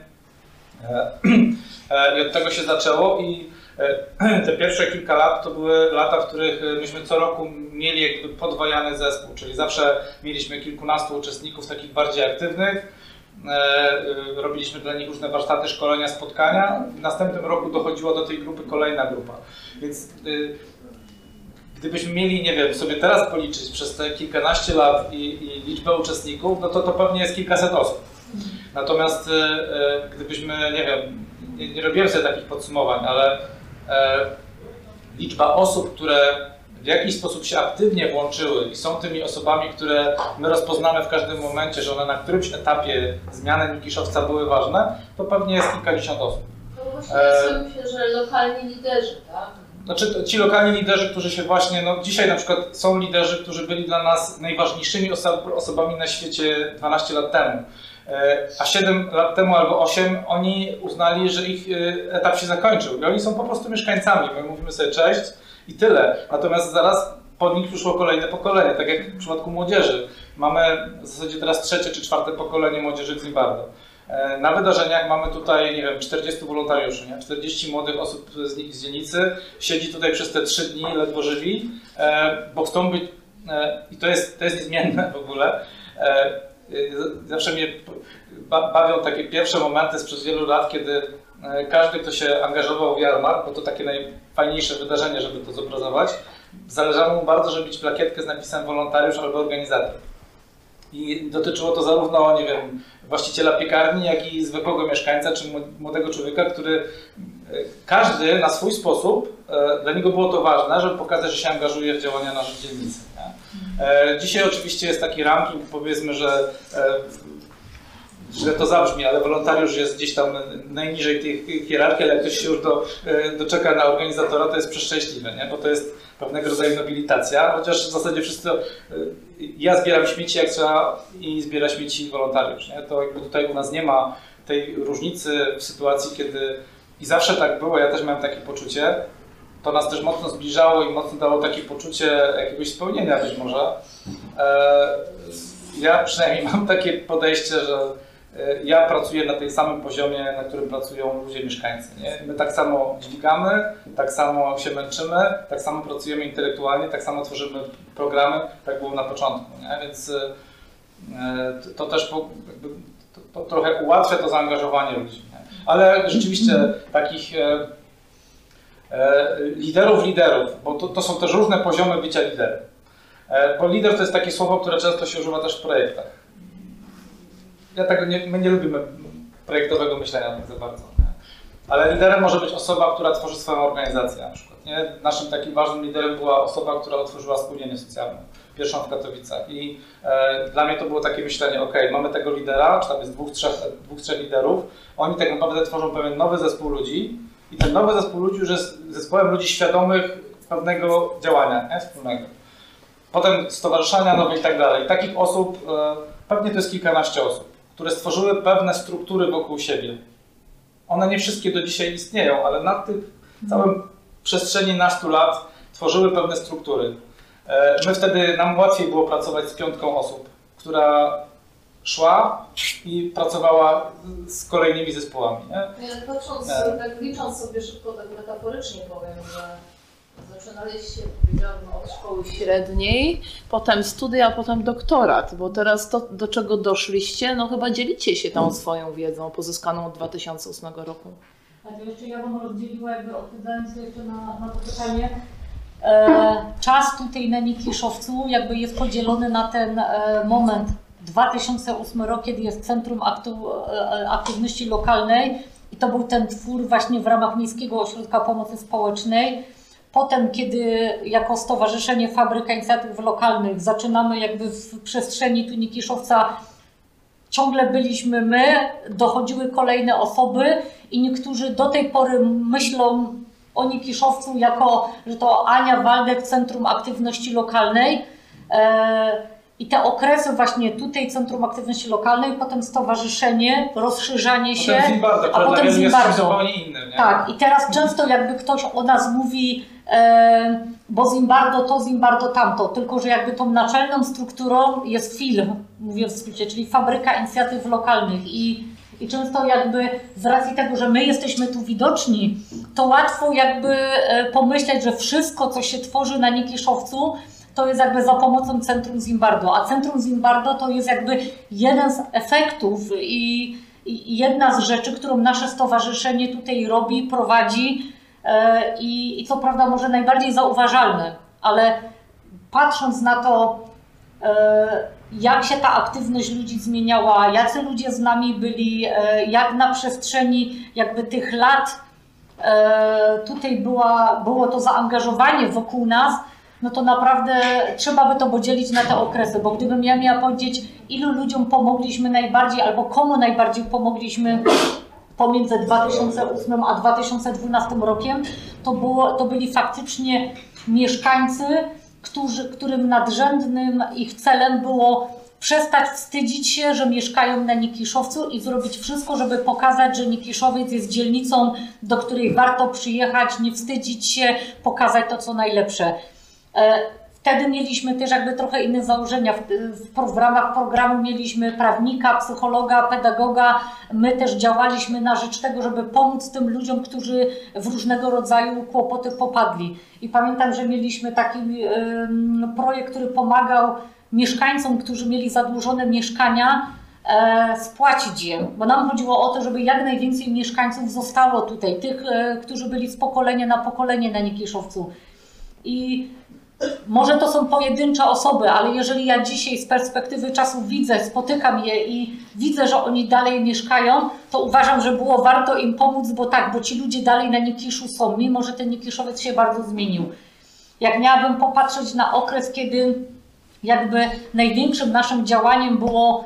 [clears throat] i od tego się zaczęło i [clears throat] te pierwsze kilka lat to były lata, w których myśmy co roku mieli jakby podwajany zespół, czyli zawsze mieliśmy kilkunastu uczestników takich bardziej aktywnych, robiliśmy dla nich różne warsztaty, szkolenia, spotkania. W następnym roku dochodziła do tej grupy kolejna grupa. Więc gdybyśmy mieli, nie wiem, sobie teraz policzyć przez te kilkanaście lat i, i liczbę uczestników, no to to pewnie jest kilkaset osób. Natomiast gdybyśmy, nie wiem, nie, nie robiłem sobie takich podsumowań, ale e, liczba osób, które w jakiś sposób się aktywnie włączyły i są tymi osobami, które my rozpoznamy w każdym momencie, że one na którymś etapie zmiany Nikiszowca były ważne, to pewnie jest kilkadziesiąt osób. No właśnie e... myślę, że lokalni liderzy, tak? Znaczy ci lokalni liderzy, którzy się właśnie, no dzisiaj na przykład są liderzy, którzy byli dla nas najważniejszymi oso osobami na świecie 12 lat temu. A 7 lat temu albo 8 oni uznali, że ich e, etap się zakończył i oni są po prostu mieszkańcami. My mówimy sobie cześć i tyle. Natomiast zaraz po nich przyszło kolejne pokolenie, tak jak w przypadku młodzieży. Mamy w zasadzie teraz trzecie czy czwarte pokolenie młodzieży w Zimbardo. Na wydarzeniach mamy tutaj, nie wiem, 40 wolontariuszy, nie? 40 młodych osób z, z dzielnicy siedzi tutaj przez te 3 dni ledwo żywi, bo chcą być, i to jest, to jest niezmienne w ogóle, zawsze mnie bawią takie pierwsze momenty sprzed wielu lat, kiedy każdy, kto się angażował w jarmark, bo to takie najfajniejsze wydarzenie, żeby to zobrazować, zależało mu bardzo, żeby mieć plakietkę z napisem wolontariusz albo organizator. I dotyczyło to zarówno, nie wiem, właściciela piekarni, jak i zwykłego mieszkańca czy młodego człowieka, który każdy na swój sposób, dla niego było to ważne, żeby pokazać, że się angażuje w działania na rzecz dzielnicy. Nie? Dzisiaj oczywiście jest taki ranking, powiedzmy, że źle to zabrzmi, ale wolontariusz jest gdzieś tam najniżej tej hierarchii, ale jak ktoś się już do, doczeka na organizatora, to jest przeszczęśliwy, nie? bo to jest pewnego rodzaju nobilitacja, chociaż w zasadzie wszyscy, ja zbieram śmieci jak trzeba i zbiera śmieci wolontariusz. Nie? To jakby tutaj u nas nie ma tej różnicy w sytuacji, kiedy i zawsze tak było, ja też miałem takie poczucie, to nas też mocno zbliżało i mocno dało takie poczucie jakiegoś spełnienia być może. Ja przynajmniej [laughs] mam takie podejście, że ja pracuję na tej samym poziomie, na którym pracują ludzie mieszkańcy. Nie? My tak samo dźwigamy, tak samo się męczymy, tak samo pracujemy intelektualnie, tak samo tworzymy programy, tak było na początku. Nie? Więc to też to, to trochę ułatwia to zaangażowanie ludzi. Nie? Ale rzeczywiście takich liderów liderów, bo to, to są też różne poziomy bycia liderem. Bo lider to jest takie słowo, które często się używa też w projektach ja tego nie, my nie lubimy projektowego myślenia tak za bardzo. Nie? Ale liderem może być osoba, która tworzy swoją organizację na przykład. Nie? Naszym takim ważnym liderem była osoba, która otworzyła spółdzielnię socjalną, pierwszą w Katowicach. I e, dla mnie to było takie myślenie, ok, mamy tego lidera, czy tam jest dwóch, trzech, dwóch, trzech liderów, oni tak naprawdę tworzą pewien nowy zespół ludzi i ten nowy zespół ludzi już jest zespołem ludzi świadomych pewnego działania nie? wspólnego. Potem stowarzyszenia nowe i tak dalej. Takich osób, e, pewnie to jest kilkanaście osób, które stworzyły pewne struktury wokół siebie. One nie wszystkie do dzisiaj istnieją, ale na tych całym przestrzeni nastu lat tworzyły pewne struktury. E, my wtedy, nam łatwiej było pracować z piątką osób, która szła i pracowała z kolejnymi zespołami. Nie? Patrząc, Nie. tak licząc sobie szybko, tak metaforycznie powiem, że zaczynaliście, powiedziałabym, od szkoły średniej, potem studia, potem doktorat, bo teraz to, do czego doszliście, no chyba dzielicie się tą swoją wiedzą pozyskaną od 2008 roku. A to jeszcze ja bym rozdzieliła, jakby odpowiadając jeszcze na, na to pytanie. E, czas tutaj na Nikiszowcu jakby jest podzielony na ten e, moment 2008 rok, kiedy jest Centrum Aktu, e, Aktywności Lokalnej i to był ten twór właśnie w ramach Miejskiego Ośrodka Pomocy Społecznej. Potem, kiedy jako Stowarzyszenie Fabryka Inicjatyw Lokalnych zaczynamy jakby w przestrzeni tu Nikiszowca ciągle byliśmy my, dochodziły kolejne osoby i niektórzy do tej pory myślą o Nikiszowcu jako, że to Ania Waldek, Centrum Aktywności Lokalnej. E, I te okresy właśnie tutaj Centrum Aktywności Lokalnej, potem stowarzyszenie, rozszerzanie się, Zimbardo, a potem Zimbardo. innym. Tak, i teraz często jakby ktoś o nas mówi, e, bo Zimbardo to, Zimbardo tamto, tylko że jakby tą naczelną strukturą jest film, mówię w skrócie, czyli fabryka inicjatyw lokalnych i, i często jakby z racji tego, że my jesteśmy tu widoczni, to łatwo jakby e, pomyśleć, że wszystko, co się tworzy na Nikiszowcu, to jest jakby za pomocą Centrum Zimbardo, a Centrum Zimbardo to jest jakby jeden z efektów i, jedna z rzeczy, którą nasze stowarzyszenie tutaj robi, prowadzi e, i, i co prawda może najbardziej zauważalne, ale patrząc na to, e, jak się ta aktywność ludzi zmieniała, jacy ludzie z nami byli, e, jak na przestrzeni jakby tych lat tutaj była, było to zaangażowanie wokół nas, no to naprawdę trzeba by to podzielić na te okresy, bo gdybym ja miała powiedzieć, ilu ludziom pomogliśmy najbardziej albo komu najbardziej pomogliśmy pomiędzy 2008 a 2012 rokiem, to, było, to byli faktycznie mieszkańcy, którzy, którym nadrzędnym ich celem było przestać wstydzić się, że mieszkają na Nikiszowcu i zrobić wszystko, żeby pokazać, że Nikiszowiec jest dzielnicą, do której warto przyjechać, nie wstydzić się, pokazać to, co najlepsze. E, Wtedy mieliśmy też jakby trochę inne założenia. W, w, w ramach programu mieliśmy prawnika, psychologa, pedagoga. My też działaliśmy na rzecz tego, żeby pomóc tym ludziom, którzy w różnego rodzaju kłopoty popadli. I pamiętam, że mieliśmy taki em, projekt, który pomagał mieszkańcom, którzy mieli zadłużone mieszkania, e, spłacić je, bo nam chodziło o to, żeby jak najwięcej mieszkańców zostało tutaj, tych, e, którzy byli z pokolenia na pokolenie na Nikiszowcu. I może to są pojedyncze osoby, ale jeżeli ja dzisiaj z perspektywy czasu widzę, spotykam je i widzę, że oni dalej mieszkają, to uważam, że było warto im pomóc, bo tak, bo ci ludzie dalej na Nikiszu są, mimo że ten Nikiszowiec się bardzo zmienił. Jak miałabym popatrzeć na okres, kiedy jakby największym naszym działaniem było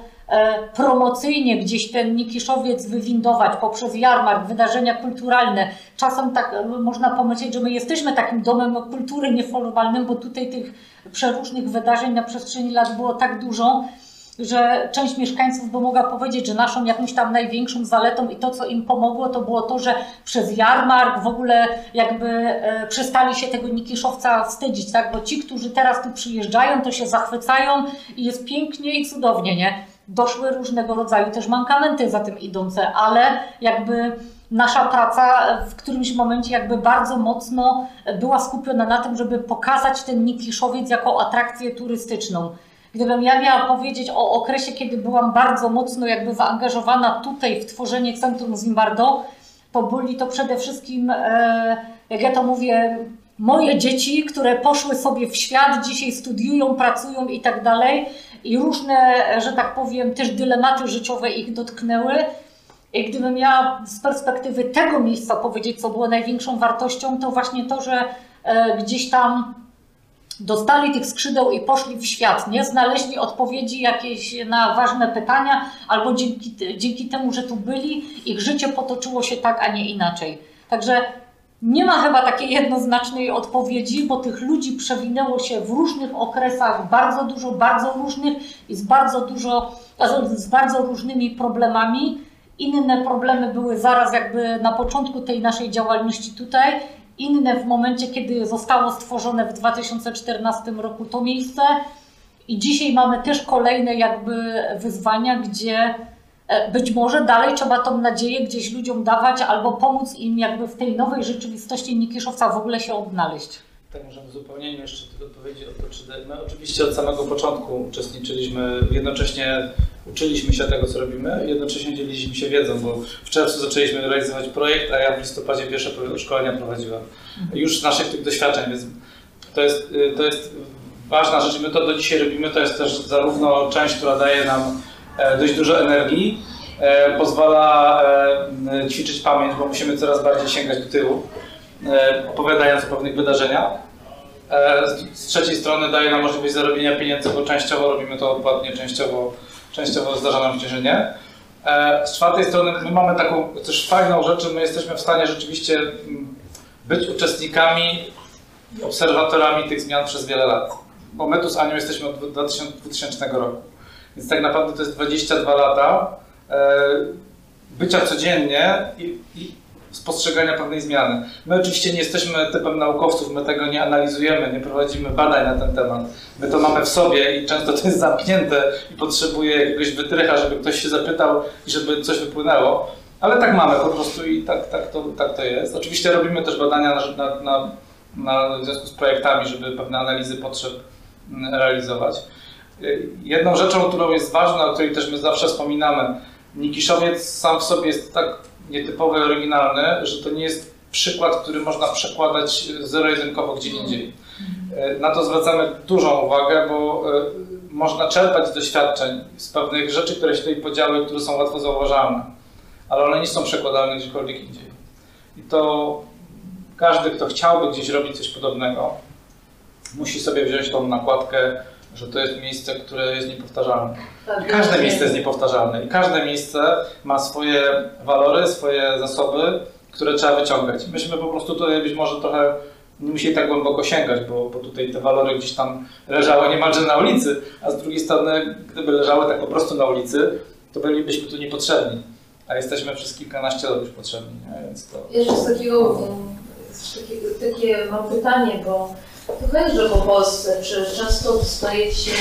promocyjnie gdzieś ten Nikiszowiec wywindować poprzez jarmark, wydarzenia kulturalne. Czasem tak e, można pomyśleć, że my jesteśmy takim domem kultury nieformalnym, bo tutaj tych przeróżnych wydarzeń na przestrzeni lat było tak dużo, że część mieszkańców by mogła powiedzieć, że naszą jakąś tam największą zaletą i to, co im pomogło, to było to, że przez jarmark w ogóle jakby e, przestali się tego Nikiszowca wstydzić, tak? Bo ci, którzy teraz tu przyjeżdżają, to się zachwycają i jest pięknie i cudownie, nie? Doszły różnego rodzaju też mankamenty za tym idące, ale jakby nasza praca w którymś momencie jakby bardzo mocno była skupiona na tym, żeby pokazać ten Nikiszowiec jako atrakcję turystyczną. Gdybym ja miała powiedzieć o okresie, kiedy byłam bardzo mocno jakby zaangażowana tutaj w tworzenie Centrum Zimbardo, to byli to przede wszystkim, e, jak ja to mówię, moje dzieci, które poszły sobie w świat, dzisiaj studiują, pracują i tak dalej i różne, że tak powiem, też dylematy życiowe ich dotknęły. I gdybym miała z perspektywy tego miejsca powiedzieć, co było największą wartością, to właśnie to, że e, gdzieś tam dostali tych skrzydeł i poszli w świat, nie? Znaleźli odpowiedzi jakieś na ważne pytania, albo dzięki, dzięki temu, że tu byli, ich życie potoczyło się tak, a nie inaczej. Także nie ma chyba takiej jednoznacznej odpowiedzi, bo tych ludzi przewinęło się w różnych okresach bardzo dużo, bardzo różnych i z bardzo dużo, z bardzo różnymi problemami. Inne problemy były zaraz jakby na początku tej naszej działalności tutaj, inne w momencie, kiedy zostało stworzone w 2014 roku to miejsce. I dzisiaj mamy też kolejne jakby wyzwania, gdzie być może dalej trzeba tą nadzieję gdzieś ludziom dawać albo pomóc im jakby w tej nowej rzeczywistości Nikiszowca w ogóle się odnaleźć. Tak, możemy w uzupełnieniu jeszcze tylko odpowiedzieć o to, czy my oczywiście od samego początku uczestniczyliśmy, jednocześnie uczyliśmy się tego, co robimy, jednocześnie dzieliliśmy się wiedzą, bo w czerwcu zaczęliśmy realizować projekt, a ja w listopadzie pierwsze szkolenia prowadziłem. Już z naszych tych doświadczeń, więc to jest, y, to jest ważna rzecz, my to do dzisiaj robimy, to jest też zarówno część, która daje nam e, dość dużo energii, e, pozwala e, ćwiczyć pamięć, bo musimy coraz bardziej sięgać do tyłu E, opowiadając o pewnych wydarzeniach. E, z trzeciej strony daje nam możliwość zarobienia pieniędzy, bo częściowo robimy to odpłatnie, częściowo, częściowo zdarza nam się, że nie. E, z czwartej strony my mamy taką też fajną rzecz, że my jesteśmy w stanie rzeczywiście być uczestnikami, obserwatorami tych zmian przez wiele lat. Bo my tu z Anią jesteśmy od 2000 roku. Więc tak naprawdę to jest 22 lata bycia codziennie i, i spostrzegania pewnej zmiany. My oczywiście nie jesteśmy typem naukowców, my tego nie analizujemy, nie prowadzimy badań na ten temat. My to mamy w sobie i często to jest zamknięte i potrzebuje jakiegoś wytrycha, żeby ktoś się zapytał i żeby coś wypłynęło. Ale tak mamy po prostu i tak, tak, to, tak to jest. Oczywiście robimy też badania na, na, na, w związku z projektami, żeby pewne analizy potrzeb mm, realizować. Jedną rzeczą, którą jest ważna, o której też my zawsze wspominamy, Nikiszowiec sam w sobie jest tak nietypowy, oryginalny, że to nie jest przykład, który można przekładać zero-jedynkowo gdzie indziej. E, na to zwracamy dużą uwagę, bo można czerpać z doświadczeń, z pewnych rzeczy, które się tutaj podziały, które są łatwo zauważalne, ale one nie są przekładalne gdziekolwiek indziej. I to każdy, kto chciałby gdzieś robić coś podobnego, musi sobie wziąć tą nakładkę że to jest miejsce, które jest niepowtarzalne. Tak, I każde miejsce jest niepowtarzalne i każde miejsce ma swoje walory, swoje zasoby, które trzeba wyciągać. Myśmy po prostu tutaj być może trochę nie musieli tak głęboko sięgać, bo, bo tutaj te walory gdzieś tam leżały niemalże na ulicy, a z drugiej strony, gdyby leżały tak po prostu na ulicy, to bylibyśmy tu niepotrzebni. A jesteśmy przez kilkanaście lat już potrzebni, nie? więc to... Jeszcze z takiego, z takiego, takie mam pytanie, bo Wężę po Polsce, czy często dostajecie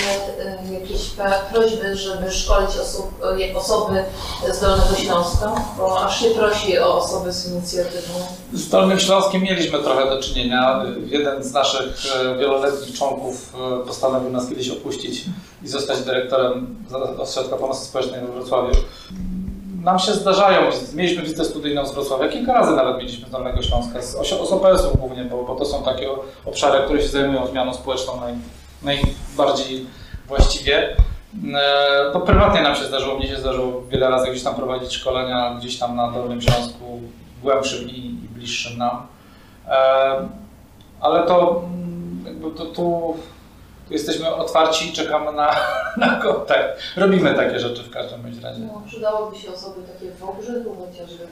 e, jakieś prośby, żeby szkolić osób, e, osoby z Dolnego Śląska? Bo aż się prosi o osoby z inicjatywą. Z Dolnym Śląskiem mieliśmy trochę do czynienia. Jeden z naszych e, wieloletnich członków postanowił nas kiedyś opuścić i zostać dyrektorem Ośrodka Pomocy Społecznej w Wrocławiu nam się zdarzają, mieliśmy wizytę studyjną z Wrocławia, kilka razy nawet mieliśmy z Dolnego Śląska, z, z OPS-ów głównie, bo, bo to są takie obszary, które się zajmują zmianą społeczną naj, najbardziej właściwie. E, to prywatnie nam się zdarzyło, mnie się zdarzyło wiele razy gdzieś tam prowadzić szkolenia gdzieś tam na Dolnym Śląsku, głębszym i, i bliższym nam. E, ale to jakby to tu jesteśmy otwarci i czekamy na, [laughs] na kontakt. Robimy takie rzeczy w każdym razie. No, przydałoby się osoby takie w Obrzychu chociażby.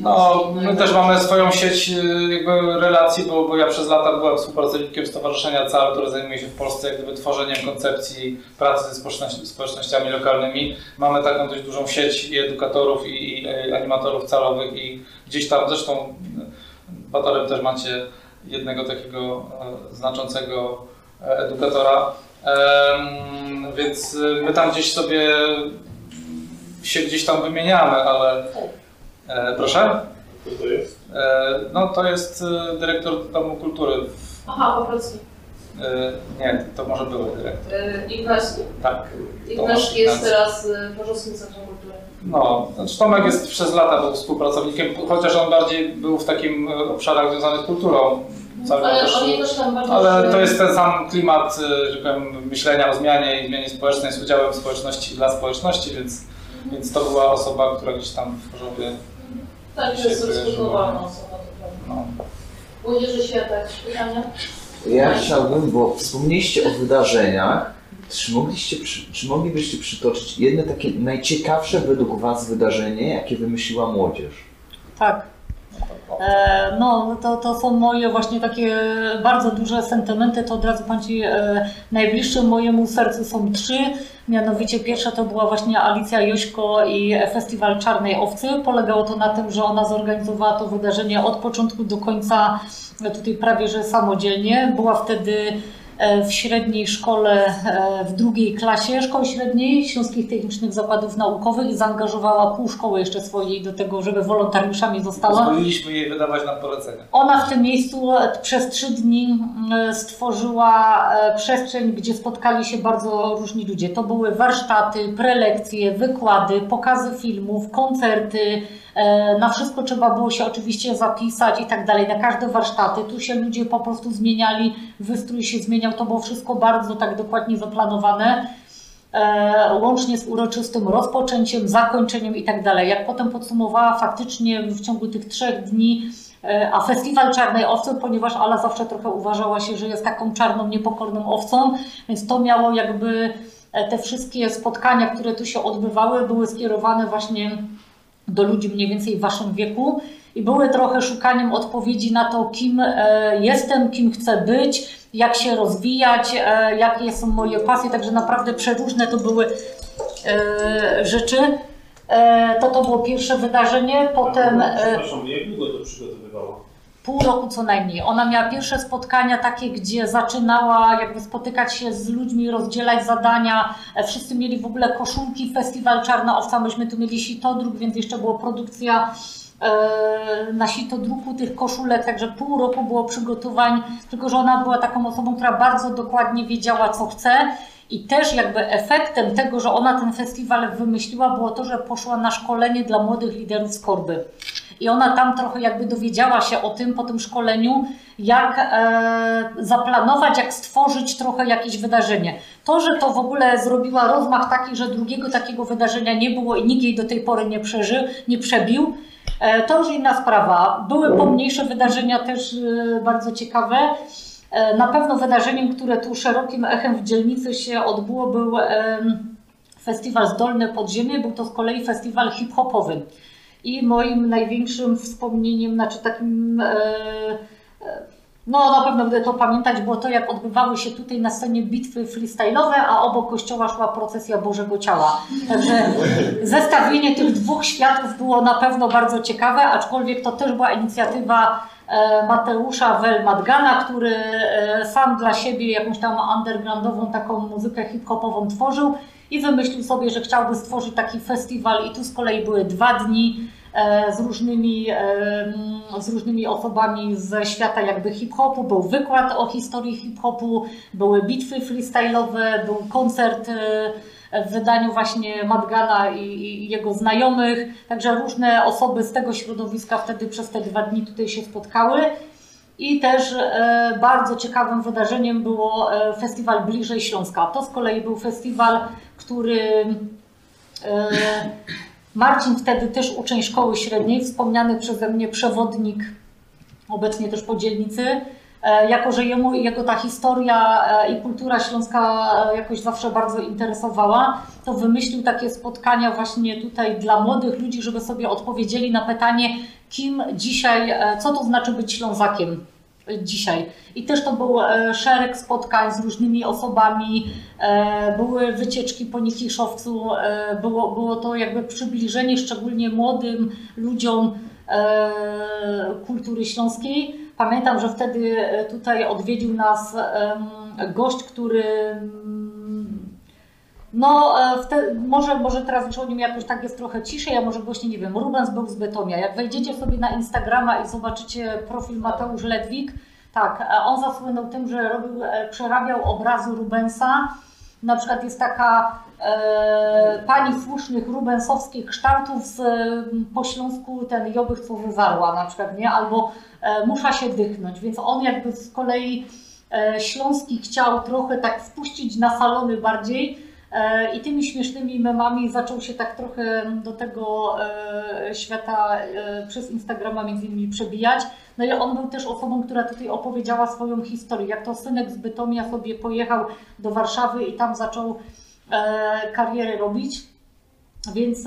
No, my też mamy swoją sieć y, jakby relacji, bo, bo ja przez lata byłem współpracownikiem Stowarzyszenia CAL, które zajmuje się w Polsce jak gdyby tworzeniem koncepcji pracy ze społeczności, społecznościami lokalnymi. Mamy taką dość dużą sieć i edukatorów i, i animatorów calowych i gdzieś tam zresztą Batorem też macie jednego takiego e, znaczącego edukatora. Więc my tam gdzieś sobie się gdzieś tam wymieniamy, ale e, proszę? Kto to jest? E, no to jest e, dyrektor Domu Kultury. Aha, po prostu. Nie, to może były dyrektor. Ignaski? Tak. Ignaski jest teraz w Porzowskim Centrum Kultury. No, znaczy Tomek jest przez lata był współpracownikiem, chociaż on bardziej był w takim obszarach związanych z kulturą ale, też, oni też tam bardzo ale to jest ten sam klimat y, że powiem, myślenia o zmianie i zmianie społecznej z udziałem społeczności dla społeczności, więc Więc to była osoba, która gdzieś tam w Chorzowie Tak, się jest kojarzyła. rozpoznawalna osoba, to prawda. No. Młodzieży świata, jakieś pytania? Ja chciałbym, bo wspomnieliście o wydarzeniach. Czy, mogliście, czy moglibyście przytoczyć jedno takie najciekawsze według Was wydarzenie, jakie wymyśliła młodzież? Tak. E, No, to, to są moje właśnie takie bardzo duże sentymenty, to od razu Pan e, najbliższe mojemu sercu są trzy. Mianowicie pierwsza to była właśnie Alicja Jośko i Festiwal Czarnej Owcy. Polegało to na tym, że ona zorganizowała to wydarzenie od początku do końca, tutaj prawie że samodzielnie. Była wtedy w średniej szkole, e, w drugiej klasie szkoły średniej Śląskich Technicznych Zakładów Naukowych i zaangażowała pół szkoły jeszcze swojej do tego, żeby wolontariuszami została. Pozwoliliśmy jej wydawać nam polecenia. Ona w tym miejscu e, przez trzy dni e, stworzyła e, przestrzeń, gdzie spotkali się bardzo różni ludzie. To były warsztaty, prelekcje, wykłady, pokazy filmów, koncerty. E, Na wszystko trzeba było się oczywiście zapisać i tak dalej. Na każde warsztaty. Tu się ludzie po prostu zmieniali, wystrój się zmieniał. To było wszystko bardzo tak dokładnie zaplanowane e, łącznie z uroczystym rozpoczęciem, zakończeniem i tak dalej. Jak potem podsumowała, faktycznie w ciągu tych trzech dni, e, a festiwal Czarnej Owcy, ponieważ Ala zawsze trochę uważała się, że jest taką czarną, niepokorną owcą, więc to miało jakby te wszystkie spotkania, które tu się odbywały, były skierowane właśnie do ludzi mniej więcej w waszym wieku i były trochę szukaniem odpowiedzi na to, kim e, jestem, kim chcę być, jak się rozwijać, e, jakie są moje pasje, także naprawdę przeróżne to były e, rzeczy. To to było pierwsze wydarzenie, potem Przepraszam, jak długo to przygotowywała? Pół roku co najmniej. Ona miała pierwsze spotkania takie, gdzie zaczynała jakby spotykać się z ludźmi, rozdzielać zadania. E, Wszyscy mieli w ogóle koszulki, festiwal Czarna Owca, myśmy tu mieli sitodruk, więc jeszcze była produkcja e, na sitodruku tych koszulek, także pół roku było przygotowań, tylko że ona była taką osobą, która bardzo dokładnie wiedziała, co chce. I też jakby efektem tego, że ona ten festiwal wymyśliła, było to, że poszła na szkolenie dla młodych liderów z Korby. I ona tam trochę jakby dowiedziała się o tym po tym szkoleniu, jak e, zaplanować, jak stworzyć trochę jakieś wydarzenie. To, że to w ogóle zrobiła rozmach taki, że drugiego takiego wydarzenia nie było i nikt jej do tej pory nie przeżył, nie przebił, e, to już inna sprawa. Były pomniejsze wydarzenia też e, bardzo ciekawe. E, Na pewno wydarzeniem, które tu szerokim echem w dzielnicy się odbyło, był festiwal Zdolne Podziemie. Był to z kolei festiwal hip-hopowy. I moim największym wspomnieniem, znaczy takim, e, e, no na pewno będę to pamiętać, było to, jak odbywały się tutaj na scenie bitwy freestyle'owe, a obok kościoła szła procesja Bożego Ciała. Także zestawienie tych dwóch światów było na pewno bardzo ciekawe, aczkolwiek to też była inicjatywa Mateusza Welmadgana, który e, sam dla siebie jakąś tam undergroundową taką muzykę hip-hopową tworzył i wymyślił sobie, że chciałby stworzyć taki festiwal i tu z kolei były dwa dni e, z różnymi, e, z różnymi osobami ze świata jakby hip-hopu. Był wykład o historii hip-hopu, były bitwy freestyle'owe, był koncert e, w wydaniu właśnie Madgana i, i jego znajomych. Także różne osoby z tego środowiska wtedy przez te dwa dni tutaj się spotkały. I też e, bardzo ciekawym wydarzeniem było e, festiwal Bliżej Śląska. To z kolei był festiwal, który e, Marcin wtedy też uczeń szkoły średniej, wspomniany przeze mnie przewodnik, obecnie też po dzielnicy, jako że jemu jego ta historia e, i kultura śląska e, jakoś zawsze bardzo interesowała, to wymyślił takie spotkania właśnie tutaj dla młodych ludzi, żeby sobie odpowiedzieli na pytanie, kim dzisiaj, e, co to znaczy być Ślązakiem dzisiaj. I też to był e, szereg spotkań z różnymi osobami, e, były wycieczki po Nikiszowcu, e, było, było to jakby przybliżenie szczególnie młodym ludziom e, kultury śląskiej. Pamiętam, że wtedy e, tutaj odwiedził nas gość, który mm, no, e, wte, może, może teraz już o nim jakoś tak jest trochę ciszej, a może właśnie nie wiem, Rubens był z Bytomia. Jak wejdziecie sobie na Instagrama i zobaczycie profil Mateusz Ledwik, tak, e, on zasłynął tym, że robił, przerabiał obrazy Rubensa. Na przykład jest taka e, pani słusznych rubensowskich kształtów z, m, po śląsku ten Jobych co wywarła na przykład, nie? Albo e, musza się dychnąć, więc on jakby z kolei e, śląski chciał trochę tak wpuścić na salony bardziej, E, I tymi śmiesznymi memami zaczął się tak trochę do tego e, świata e, przez Instagrama między innymi przebijać. No i on był też osobą, która tutaj opowiedziała swoją historię, jak to synek z Bytomia sobie pojechał do Warszawy i tam zaczął karierę robić. Więc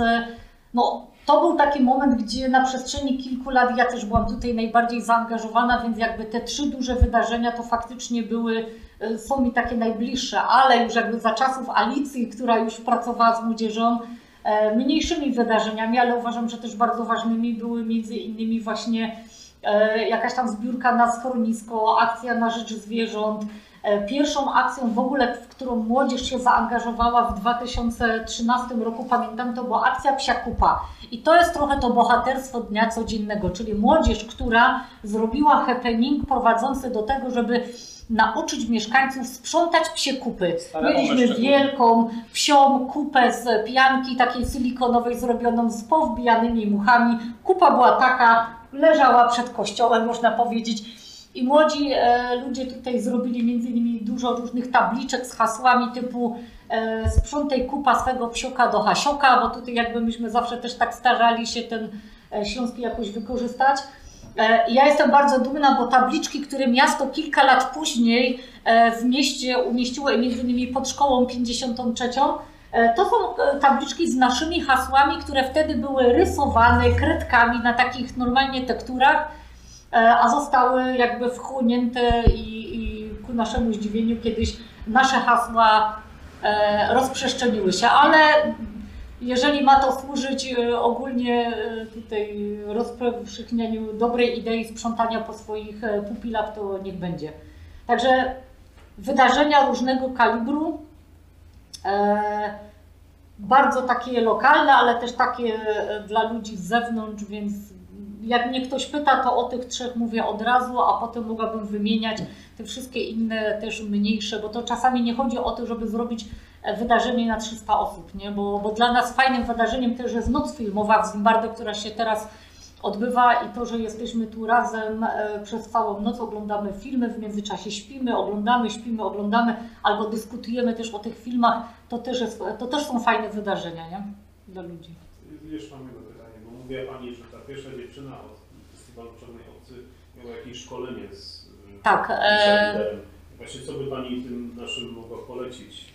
no, to był taki moment, gdzie na przestrzeni kilku lat ja też byłam tutaj najbardziej zaangażowana, więc jakby te trzy duże wydarzenia to faktycznie były, e, są mi takie najbliższe, ale już jakby za czasów Alicji, która już pracowała z młodzieżą, e, mniejszymi wydarzeniami, ale uważam, że też bardzo ważnymi były między innymi właśnie e, jakaś tam zbiórka na schronisko, akcja na rzecz zwierząt, pierwszą akcją w ogóle, w którą młodzież się zaangażowała w 2013 roku, pamiętam, to była akcja Psia Kupa. I to jest trochę to bohaterstwo dnia codziennego, czyli młodzież, która zrobiła happening prowadzący do tego, żeby nauczyć mieszkańców sprzątać psie kupy. Mieliśmy wielką psią kupę z pianki takiej silikonowej zrobioną z powbijanymi muchami. Kupa była taka, leżała przed kościołem, można powiedzieć i młodzi e, ludzie tutaj zrobili między innymi dużo różnych tabliczek z hasłami typu e, sprzątaj kupa swego psioka do hasioka, bo tutaj jakby myśmy zawsze też tak starali się ten e, śląski jakoś wykorzystać. E, ja jestem bardzo dumna, bo tabliczki, które miasto kilka lat później e, w mieście umieściło, między innymi pod szkołą 53, e, to są tabliczki z naszymi hasłami, które wtedy były rysowane kredkami na takich normalnie tekturach a zostały jakby wchłonięte i, i ku naszemu zdziwieniu kiedyś nasze hasła rozprzestrzeniły się, ale jeżeli ma to służyć e, ogólnie tutaj rozpowszechnianiu dobrej idei sprzątania po swoich pupilach, to niech będzie. Także wydarzenia różnego kalibru, bardzo takie lokalne, ale też takie dla ludzi z zewnątrz, więc jak mnie ktoś pyta, to o tych trzech mówię od razu, a potem mogłabym wymieniać te wszystkie inne też mniejsze, bo to czasami nie chodzi o to, żeby zrobić e, wydarzenie na 300 osób, nie? Bo, bo dla nas fajnym wydarzeniem też jest noc filmowa w Zimbardo, która się teraz odbywa i to, że jesteśmy tu razem e, przez całą noc, oglądamy filmy, w międzyczasie śpimy, oglądamy, śpimy, oglądamy, albo dyskutujemy też o tych filmach, to też, jest, to też są fajne wydarzenia nie? dla ludzi. Jeszcze mam jedno pytanie, bo mówiła Pani, że pierwsza dziewczyna od Festiwalu Czarnej Owcy miała jakieś szkolenie z y, tak, e... Właśnie co by Pani tym naszym mogła polecić,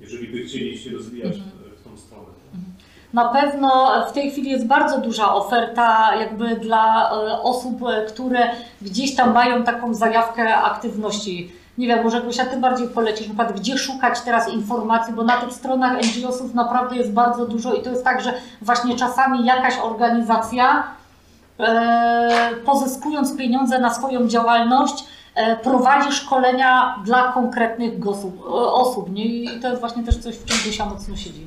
jeżeli by chcieli się rozwijać mhm. w tą stronę? Mhm. Na pewno w tej chwili jest bardzo duża oferta jakby dla e, osób, które gdzieś tam mają taką zajawkę aktywności nie wiem, może Gosia, Ty bardziej polecisz, przykład gdzie szukać teraz informacji, bo na tych stronach NGO-sów naprawdę jest bardzo dużo i to jest tak, że właśnie czasami jakaś organizacja e, pozyskując pieniądze na swoją działalność, e, prowadzi szkolenia dla konkretnych osób, e, osób nie? i to jest właśnie też coś, w czym Gosia mocno siedzi.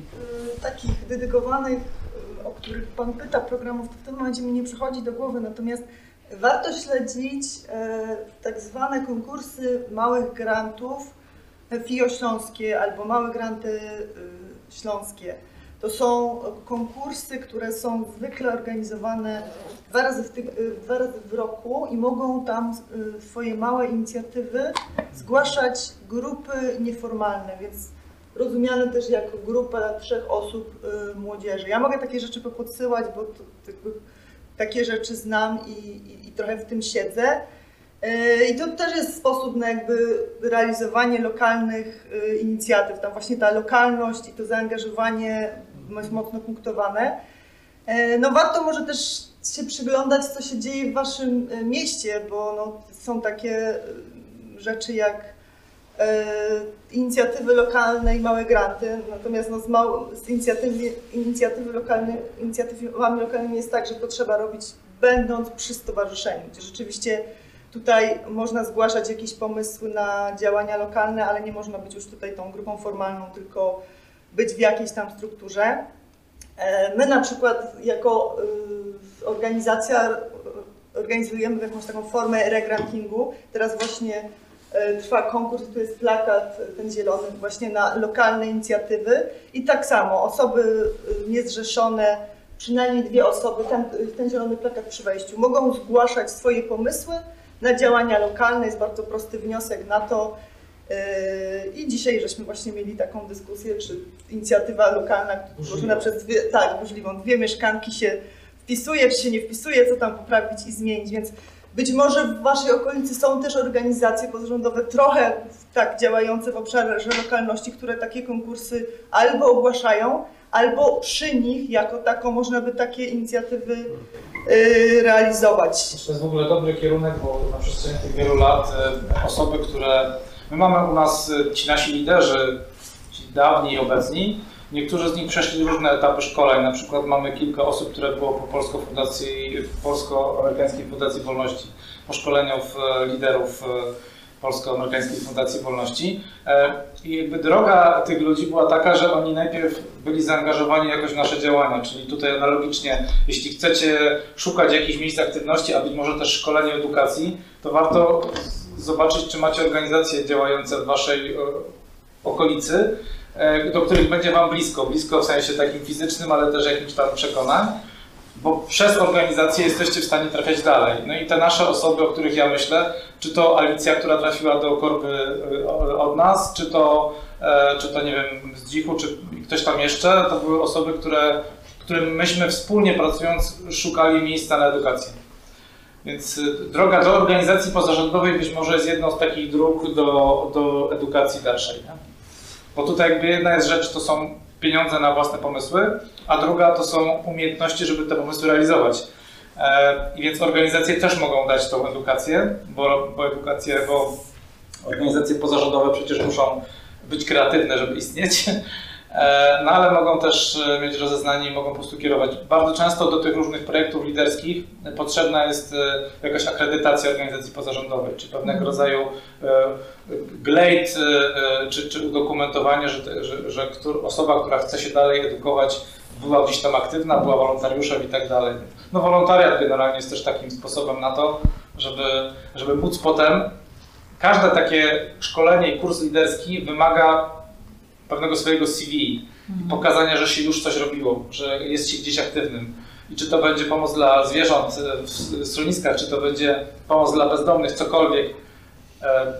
E, takich dedykowanych, o których Pan pyta, programów, to w tym momencie mi nie przychodzi do głowy, natomiast Warto śledzić e, tak zwane konkursy małych grantów FIO Śląskie albo małe granty e, śląskie. To są konkursy, które są zwykle organizowane dwa razy w, e, dwa razy w roku i mogą tam swoje małe inicjatywy zgłaszać grupy nieformalne, więc rozumiane też jako grupę trzech osób młodzieży. Ja mogę takie rzeczy podsyłać, bo to jakby takie rzeczy znam i, i, i trochę w tym siedzę. E, I to też jest sposób na jakby realizowanie lokalnych e, inicjatyw. Tam właśnie ta lokalność i to zaangażowanie jest mocno punktowane. E, no warto może też się przyglądać, co się dzieje w waszym mieście, bo no, są takie rzeczy jak inicjatywy lokalne i małe granty, natomiast no z, z inicjatywy, inicjatywy lokalne, inicjatywami lokalnymi jest tak, że to trzeba robić będąc przy stowarzyszeniu, rzeczywiście tutaj można zgłaszać jakieś pomysły na działania lokalne, ale nie można być już tutaj tą grupą formalną, tylko być w jakiejś tam strukturze. E, my na przykład jako y, organizacja organizujemy jakąś taką formę regrankingu. Teraz właśnie E, trwa konkurs, tu jest plakat, ten zielony, właśnie na lokalne inicjatywy. I tak samo osoby e, niezrzeszone, przynajmniej dwie osoby, ten, ten zielony plakat przy wejściu, mogą zgłaszać swoje pomysły na działania lokalne. Jest bardzo prosty wniosek na to. I dzisiaj żeśmy właśnie mieli taką dyskusję, czy inicjatywa lokalna, tworzona przez dwie, tak, możliwą, dwie mieszkanki się wpisuje, czy się nie wpisuje, co tam poprawić i zmienić, więc być może w Waszej okolicy są też organizacje pozarządowe trochę tak działające w obszarze lokalności, które takie konkursy albo ogłaszają, albo przy nich jako tako można by takie inicjatywy yy, realizować. To jest w ogóle dobry kierunek, bo na przestrzeni tych wielu lat y, osoby, które... My mamy u nas y, ci nasi liderzy, ci dawni i obecni, Niektórzy z nich przeszli różne etapy szkoleń. Na przykład mamy kilka osób, które było po Polsko Fundacji, Polsko-Amerykańskiej Fundacji Wolności, po szkoleniu liderów e, Polsko-Amerykańskiej Fundacji Wolności. E, I jakby droga tych ludzi była taka, że oni najpierw byli zaangażowani jakoś w nasze działania, czyli tutaj analogicznie, jeśli chcecie szukać jakichś miejsc aktywności, a być może też szkolenia edukacji, to warto zobaczyć, czy macie organizacje działające w waszej okolicy, E, do których będzie Wam blisko, blisko w sensie takim fizycznym, ale też jakimś tam przekonań, bo przez organizację jesteście w stanie trafiać dalej. No i te nasze osoby, o których ja myślę, czy to Alicja, która trafiła do korby e, od nas, czy to, e, czy to nie wiem, z Dzichu, czy ktoś tam jeszcze, to były osoby, które, którym myśmy wspólnie pracując szukali miejsca na edukację. Więc droga do organizacji pozarządowej być może jest jedną z takich dróg do, do edukacji dalszej. Nie? Bo tutaj jakby jedna jest rzecz, to są pieniądze na własne pomysły, a druga to są umiejętności, żeby te pomysły realizować. E, I więc organizacje też mogą dać tą edukację, bo, bo bo organizacje pozarządowe przecież muszą być kreatywne, żeby istnieć. [laughs] E, no ale mogą też e, mieć rozeznanie i mogą po prostu kierować. Bardzo często do tych różnych projektów liderskich potrzebna jest jakaś akredytacja organizacji pozarządowej, czy pewnego rodzaju glade czy, czy udokumentowanie, że, że, że osoba, która chce się dalej edukować, była gdzieś tam aktywna, była wolontariuszem i tak dalej. No wolontariat generalnie jest też takim sposobem na to, żeby, żeby móc potem, każde takie szkolenie i kurs liderski wymaga pewnego swojego CV, mhm. pokazania, że się już coś robiło, że jest się gdzieś aktywnym. I czy to będzie pomoc dla zwierząt w schroniskach, czy to będzie pomoc dla bezdomnych, cokolwiek, e,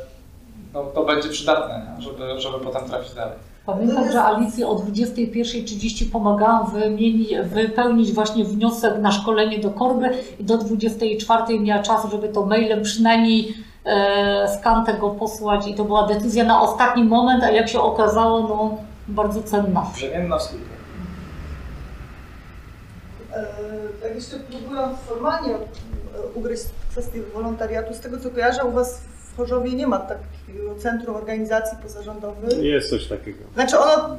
no, to będzie przydatne, żeby, żeby potem trafić dalej. Pamiętam, że Alicji o 21.30 pomagałam wymienić, wypełnić właśnie wniosek na szkolenie do korby i do 24.00 miała czas, żeby to mailem przynajmniej e, skan tego posłać i to była decyzja na ostatni moment, a jak się okazało, no bardzo cenna. Brzemienna. E, tak jeszcze próbując formalnie ugryźć kwestię wolontariatu, z tego co kojarzę, u Was Chorzowie nie ma takiego centrum organizacji pozarządowych. Jest coś takiego. Znaczy ono,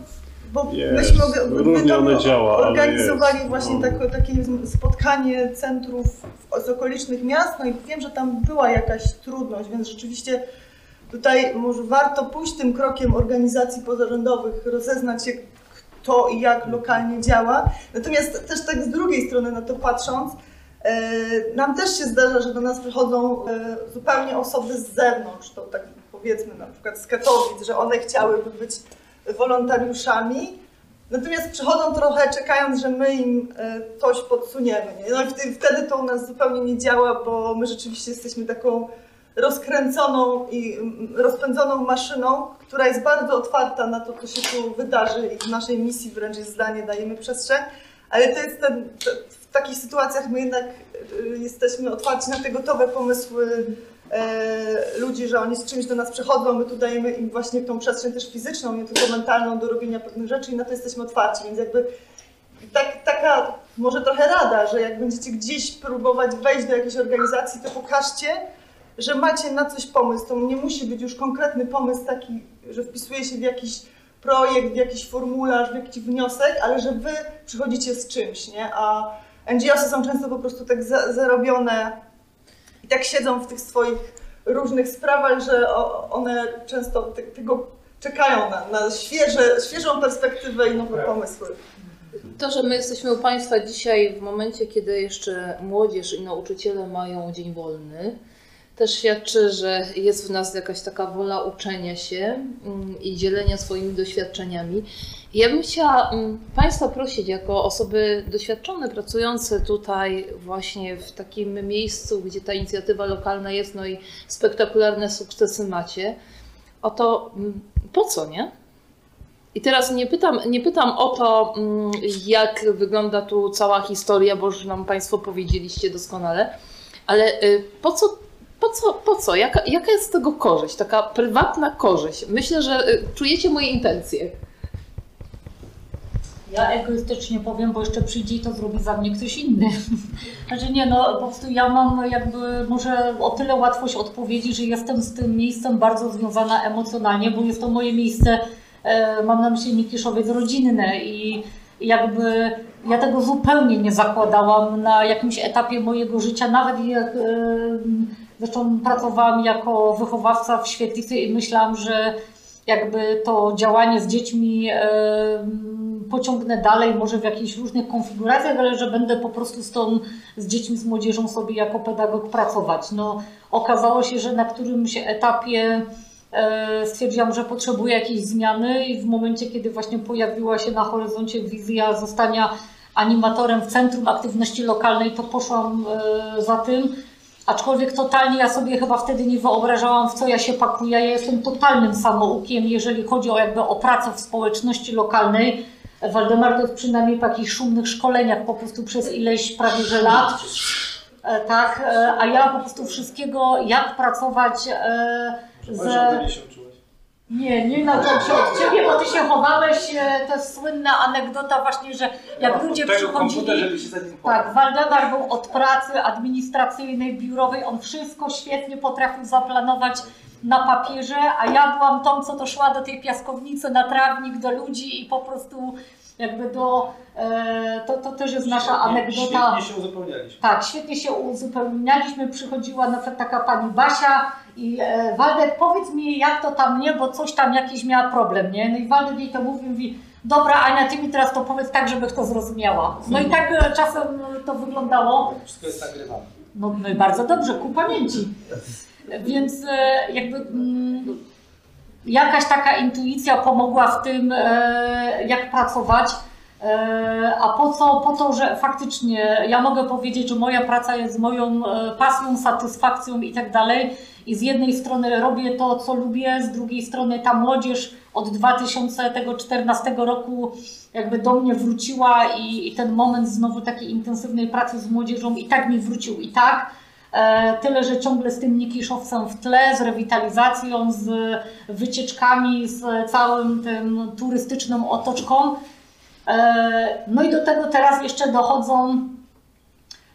bo jest. myśmy Różnie one działa, organizowali właśnie no. takie, takie spotkanie centrów z okolicznych miast, no i wiem, że tam była jakaś trudność, więc rzeczywiście tutaj może warto pójść tym krokiem organizacji pozarządowych, rozeznać się kto i jak lokalnie działa. Natomiast też tak z drugiej strony na to patrząc, E, nam też się zdarza, że do nas przychodzą e, zupełnie osoby z zewnątrz, to tak powiedzmy na przykład z Katowic, że one chciałyby być wolontariuszami, natomiast przychodzą trochę czekając, że my im e, coś podsuniemy. No i wtedy to u nas zupełnie nie działa, bo my rzeczywiście jesteśmy taką rozkręconą i rozpędzoną maszyną, która jest bardzo otwarta na to, co się tu wydarzy i w naszej misji wręcz jest zdanie, dajemy przestrzeń, ale to jest ten, w takich sytuacjach my jednak y, jesteśmy otwarci na te gotowe pomysły e, ludzi, że oni z czymś do nas przychodzą, my tu dajemy im właśnie tą przestrzeń też fizyczną, nie tylko mentalną do robienia pewnych rzeczy i na to jesteśmy otwarci, więc jakby tak, taka może trochę rada, że jak będziecie gdzieś próbować wejść do jakiejś organizacji, to pokażcie, że macie na coś pomysł. To nie musi być już konkretny pomysł taki, że wpisuje się w jakiś projekt, w jakiś formularz, w jakiś wniosek, ale że wy przychodzicie z czymś, nie? A NGOsy są często po prostu tak za, zarobione i tak siedzą w tych swoich różnych sprawach, że one często te, tego czekają na, na świeże, świeżą perspektywę i nowe pomysły. To, że my jesteśmy u Państwa dzisiaj w momencie, kiedy jeszcze młodzież i nauczyciele mają dzień wolny, też świadczy, że jest w nas jakaś taka wola uczenia się mm, i dzielenia swoimi doświadczeniami. Ja bym chciała mm, Państwa prosić, jako osoby doświadczone, pracujące tutaj właśnie w takim miejscu, gdzie ta inicjatywa lokalna jest, no i spektakularne sukcesy macie, o to, mm, po co, nie? I teraz nie pytam, nie pytam o to, jak wygląda tu cała historia, bo już nam Państwo powiedzieliście doskonale, ale y, po co, po co, po co? Jaka, jaka jest z tego korzyść? Taka prywatna korzyść. Myślę, że y, czujecie moje intencje. Ja egoistycznie powiem, bo jeszcze przyjdzie i to zrobi za mnie ktoś inny. [laughs] Znaczy nie, no po prostu ja mam jakby może o tyle łatwość odpowiedzi, że jestem z tym miejscem bardzo związana emocjonalnie, bo jest to moje miejsce, e, mam na myśli Mikiszowiec rodzinne i jakby ja tego zupełnie nie zakładałam na jakimś etapie mojego życia, nawet jak e, zresztą pracowałam jako wychowawca w świetlicy i myślałam, że jakby to działanie z dziećmi pociągnę dalej, może w jakichś różnych konfiguracjach, ale że będę po prostu z tą, z dziećmi, z młodzieżą sobie jako pedagog pracować. No, okazało się, że na którymś etapie e, stwierdziłam, że potrzebuję jakiejś zmiany i w momencie, kiedy właśnie pojawiła się na horyzoncie wizja zostania animatorem w Centrum Aktywności Lokalnej, to poszłam e, za tym. Aczkolwiek totalnie ja sobie chyba wtedy nie wyobrażałam, w co ja się pakuję. Ja jestem totalnym samoukiem, jeżeli chodzi o jakby o pracę w społeczności lokalnej. Waldemar to przynajmniej po jakichś szumnych szkoleniach po prostu przez ileś prawie że lat. E, Tak, e, a ja po prostu wszystkiego, jak pracować e, z... Nie, nie nauczyłam się od Ciebie, bo Ty się chowałeś, e, to jest słynna anegdota właśnie, że jak ludzie przychodzili... żeby się za nim Tak, Waldemar był od pracy administracyjnej, biurowej, on wszystko świetnie potrafił zaplanować na papierze, a ja byłam tą, co to szła do tej piaskownicy na trawnik, do ludzi i po prostu jakby do... E, to, to też jest nasza anegdota. Świetnie się uzupełnialiśmy. Tak, świetnie się uzupełnialiśmy. Przychodziła na przykład taka pani Basia i e, Waldek, powiedz mi jak to tam nie, bo coś tam jakiś miała problem, nie? No i Waldek jej to mówi, mówi, dobra Ania, ty mi teraz to powiedz tak, żeby to zrozumiała. No i tak e, czasem e, to wyglądało. Wszystko jest nagrywane. No, no i bardzo dobrze, ku pamięci. Więc e, jakby mm, jakaś taka intuicja pomogła w tym, e, jak pracować. E, A po co? Po to, że faktycznie ja mogę powiedzieć, że moja praca jest moją e, pasją, satysfakcją i tak dalej. I z jednej strony robię to, co lubię, z drugiej strony ta młodzież od 2014 roku jakby do mnie wróciła i, i ten moment znowu takiej intensywnej pracy z młodzieżą i tak mi wrócił i tak. E, Tyle, że ciągle z tym Nikiszowcem w tle, z rewitalizacją, z wycieczkami, z całym tym turystyczną otoczką. E, No i do tego teraz jeszcze dochodzą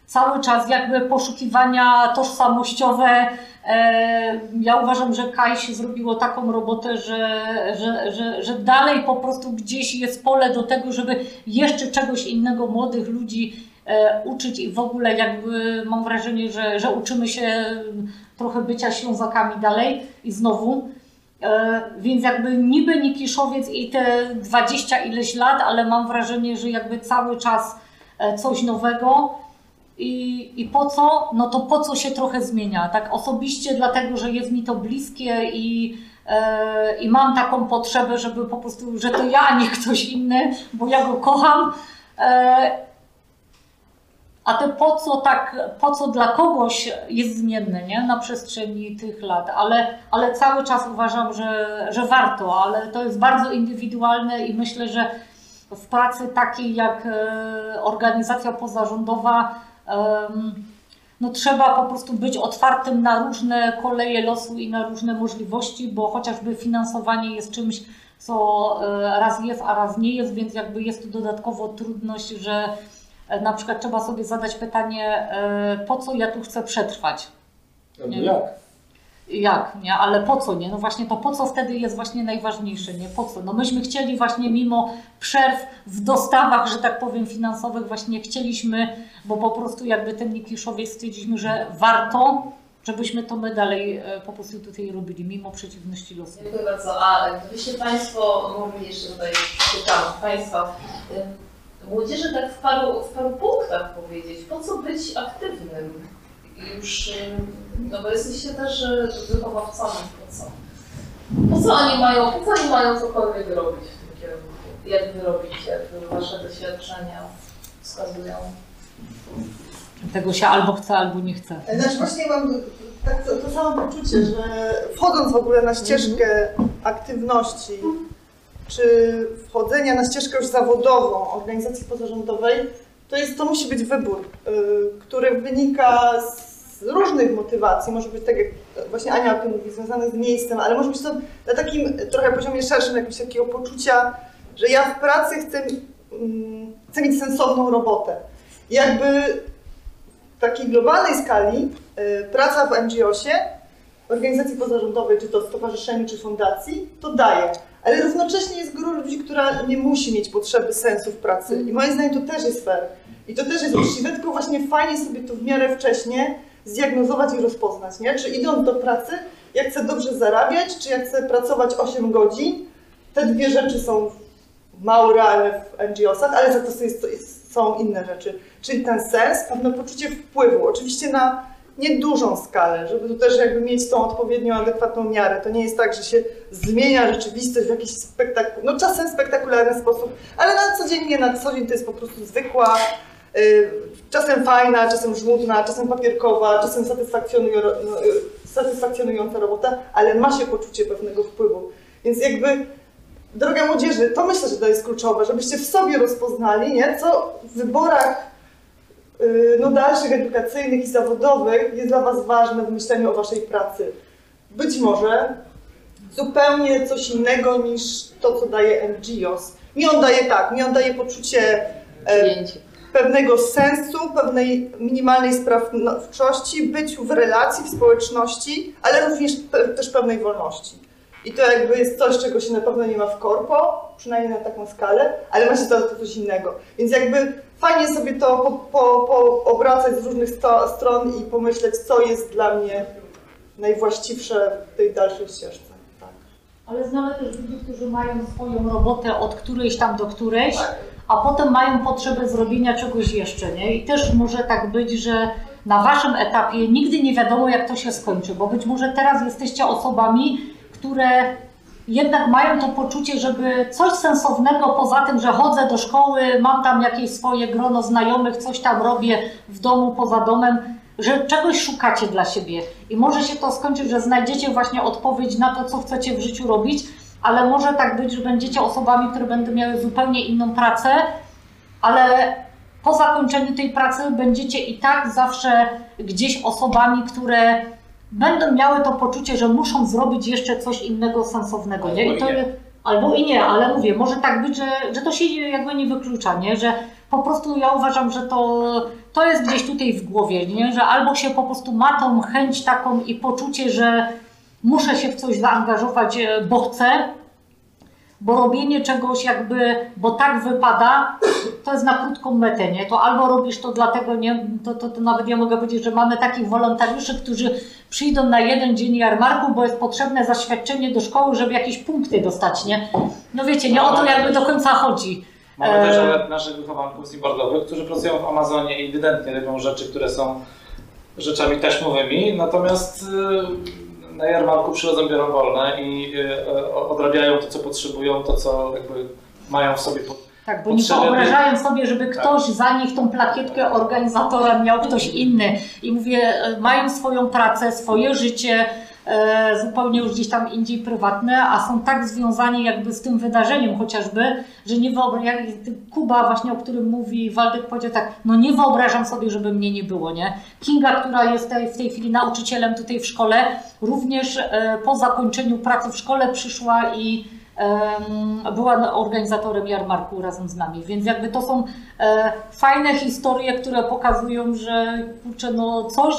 cały czas jakby poszukiwania tożsamościowe. E, Ja uważam, że Kajś zrobiło taką robotę, że, że, że, że dalej po prostu gdzieś jest pole do tego, żeby jeszcze czegoś innego młodych ludzi e, uczyć i w ogóle jakby mam wrażenie, że, że uczymy się trochę bycia Ślązakami dalej i znowu. E, Więc jakby niby Nikiszowiec i te 20 ileś lat, ale mam wrażenie, że jakby cały czas e, coś nowego. I, I po co? No to po co się trochę zmienia? Tak osobiście dlatego, że jest mi to bliskie i, e, i mam taką potrzebę, żeby po prostu, że to ja, nie ktoś inny, bo ja go kocham. A to po co tak, po co dla kogoś jest zmienne, nie? Na przestrzeni tych lat, ale, ale cały czas uważam, że, że warto, ale to jest bardzo indywidualne i myślę, że w pracy takiej jak e, organizacja pozarządowa, no trzeba po prostu być otwartym na różne koleje losu i na różne możliwości, bo chociażby finansowanie jest czymś, co e, raz jest, a raz nie jest, więc jakby jest tu dodatkowo trudność, że na przykład trzeba sobie zadać pytanie, e, po co ja tu chcę przetrwać? No Nie. jak? Jak, nie? Ale po co, nie? No właśnie to po co wtedy jest właśnie najważniejsze, nie? Po co? No myśmy chcieli właśnie mimo przerw w dostawach, że tak powiem, finansowych właśnie chcieliśmy, bo po prostu jakby ten Nikiszowiec stwierdziliśmy, że warto, żebyśmy to my dalej e, po prostu tutaj robili, mimo przeciwności losu. Dziękuję bardzo. A gdybyście Państwo mogli jeszcze tutaj pytam Państwa, młodzieży tak w paru, w paru punktach powiedzieć, po co być aktywnym? Już, y, no bo jesteście też wychowawcami, po co? Po co oni mają, po co oni mają cokolwiek robić w tym kierunku? Jak wy robicie, wasze doświadczenia wskazują? Tego się albo chce, albo nie chce. Znaczy właśnie mam tak, to, to samo poczucie, że wchodząc w ogóle na ścieżkę aktywności, czy wchodzenia na ścieżkę już zawodową organizacji pozarządowej, to, jest, to musi być wybór, y, który wynika z różnych motywacji. Może być tak, jak właśnie Ania o tym mówi, związane z miejscem, ale może być to na takim trochę poziomie szerszym, jakiegoś takiego poczucia, że ja w pracy chcę, mm, chcę mieć sensowną robotę. Jakby w takiej globalnej skali y, praca w NGO-sie, organizacji pozarządowej, czy to stowarzyszeniu, czy fundacji, to daje. Ale równocześnie jest gro ludzi, która nie musi mieć potrzeby sensu w pracy. I moim zdaniem to też jest fair. I to też jest uczciwe, tylko właśnie fajnie sobie to w miarę wcześnie zdiagnozować i rozpoznać, nie? Czy idąc do pracy, ja chcę dobrze zarabiać, czy ja chcę pracować 8 godzin. Te dwie rzeczy są mało realne w NGO-sach, ale za to są inne rzeczy. Czyli ten sens, pewne poczucie wpływu, oczywiście na niedużą skalę, żeby tu też jakby mieć tą odpowiednią, adekwatną miarę. To nie jest tak, że się zmienia rzeczywistość w jakiś spektak no czasem spektakularny sposób, ale na codziennie, na co dzień to jest po prostu zwykła, y, czasem fajna, czasem żmudna, czasem papierkowa, czasem no, y, satysfakcjonująca robota, ale ma się poczucie pewnego wpływu. Więc jakby droga młodzieży, to myślę, że to jest kluczowe, żebyście w sobie rozpoznali, nie, co w wyborach no, dalszych edukacyjnych i zawodowych jest dla Was ważne w myśleniu o Waszej pracy. Być może zupełnie coś innego niż to, co daje NGOs. Mi on daje tak, mi on daje poczucie e, pewnego sensu, pewnej minimalnej sprawczości, byciu w relacji, w społeczności, ale również też pewnej wolności. I to jakby jest coś, czego się na pewno nie ma w korpo, przynajmniej na taką skalę, ale ma się to coś innego. Więc jakby fajnie sobie to po, po, po obracać z różnych sto, stron i pomyśleć, co jest dla mnie najwłaściwsze w tej dalszej ścieżce. Tak. Ale znamy też ludzi, którzy mają swoją robotę od którejś tam do którejś, a potem mają potrzebę zrobienia czegoś jeszcze, nie? I też może tak być, że na waszym etapie nigdy nie wiadomo, jak to się skończy, bo być może teraz jesteście osobami, które jednak mają to poczucie, żeby coś sensownego poza tym, że chodzę do szkoły, mam tam jakieś swoje grono znajomych, coś tam robię w domu, poza domem, że czegoś szukacie dla siebie. I może się to skończyć, że znajdziecie właśnie odpowiedź na to, co chcecie w życiu robić, ale może tak być, że będziecie osobami, które będą miały zupełnie inną pracę, ale po zakończeniu tej pracy będziecie i tak zawsze gdzieś osobami, które będą miały to poczucie, że muszą zrobić jeszcze coś innego sensownego. Nie? I to, Albo i nie. albo i nie, ale mówię, może tak być, że, że to się jakby nie wyklucza, nie? że po prostu ja uważam, że to, to jest gdzieś tutaj w głowie, nie? że albo się po prostu ma tą chęć taką i poczucie, że muszę się w coś zaangażować, e, bo chcę, bo robienie czegoś jakby, bo tak wypada, to jest na krótką metę, nie? To albo robisz to dlatego, nie? To, to, to nawet ja mogę powiedzieć, że mamy takich wolontariuszy, którzy przyjdą na jeden dzień jarmarku, bo jest potrzebne zaświadczenie do szkoły, żeby jakieś punkty dostać, nie? No wiecie, nie o to jakby do końca chodzi. Mamy E, też ale naszych wychowanków snowboardowych, którzy pracują w Amazonie i ewidentnie robią rzeczy, które są rzeczami taśmowymi, natomiast y, na jarmarku przychodzą, biorą wolne i o- odrabiają to, co potrzebują, to, co jakby mają w sobie. Tak, bo nie wyobrażają sobie, żeby ktoś za nich tą plakietkę organizatora miał ktoś inny. I mówię, e, mają swoją pracę, swoje życie, e, zupełnie już gdzieś tam indziej prywatne, a są tak związani jakby z tym wydarzeniem chociażby, że nie wyobrażam, Kuba właśnie, o którym mówi Waldek powiedział tak, no nie wyobrażam sobie, żeby mnie nie było, nie? Kinga, która jest w tej chwili nauczycielem tutaj w szkole, również e, po zakończeniu pracy w szkole przyszła i była organizatorem jarmarku razem z nami, więc jakby to są e, fajne historie, które pokazują, że kurczę, no coś,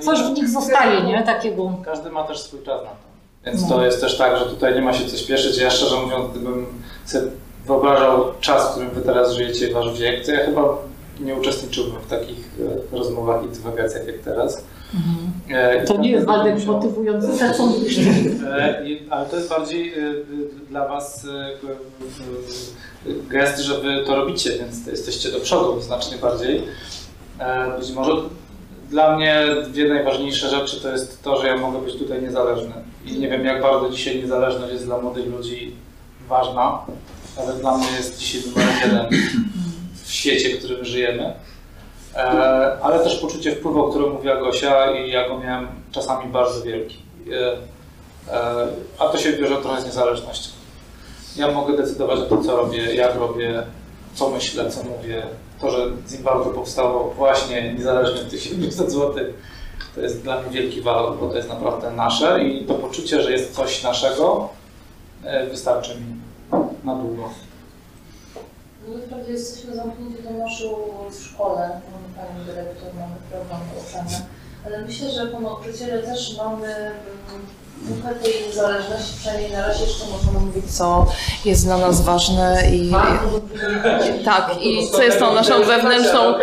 coś w nich zostaje, nie? Takiego. Każdy ma też swój czas na to. Więc No. to jest też tak, że tutaj nie ma się co śpieszyć. Ja szczerze mówiąc, gdybym sobie wyobrażał czas, w którym wy teraz żyjecie, i wasz wiek, to ja chyba nie uczestniczyłbym w takich e, rozmowach i dywagacjach jak teraz. E, i To nie jest tak Waldek musiał- motywujący, [laughs] E, i- Ale to jest bardziej e, e, dla Was e, e, gest, że Wy to robicie, więc jesteście do przodu znacznie bardziej. E, Być może dla mnie dwie najważniejsze rzeczy to jest to, że ja mogę być tutaj niezależny. I nie wiem, jak bardzo dzisiaj niezależność jest dla młodych ludzi ważna, ale dla mnie jest dzisiaj numer jeden w świecie, w którym żyjemy. E, ale też poczucie wpływu, o którym mówiła Gosia i ja go miałem czasami bardzo wielki. E, e, a to się bierze trochę z niezależności. Ja mogę decydować o tym, co robię, jak robię, co myślę, co mówię. To, że Zimbardo powstało właśnie niezależnie od tych 700 zł, to jest dla mnie wielki walor, bo to jest naprawdę nasze i to poczucie, że jest coś naszego, wystarczy mi na długo. My wprawdzie jesteśmy zamknięci do naszu w szkole, pani dyrektor, mamy program uczenia, ale myślę, że jako nauczyciele też mamy trochę tej niezależności, przynajmniej na razie jeszcze możemy mówić, co jest dla nas ważne i, tak, i co jest tą naszą wewnętrzną,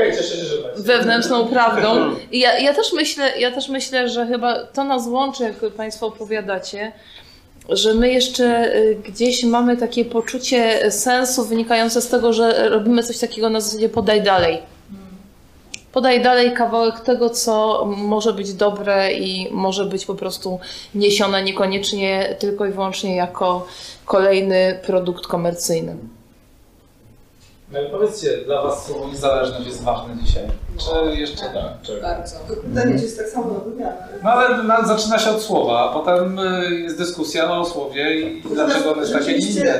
wewnętrzną prawdą. I ja, ja, też myślę, ja też myślę, że chyba to nas łączy, jak Państwo opowiadacie, że my jeszcze y, gdzieś mamy takie poczucie sensu wynikające z tego, że robimy coś takiego na zasadzie podaj dalej. Podaj dalej kawałek tego, co może być dobre i może być po prostu niesione niekoniecznie tylko i wyłącznie jako kolejny produkt komercyjny. No powiedzcie, dla Was słowo niezależność jest ważne dzisiaj? Czy jeszcze tak? Czy... Bardzo. Pytanie, jest tak samo rozumiane? No ale no, zaczyna się od słowa, a potem y, jest dyskusja o słowie i dlaczego ono jest takie inne.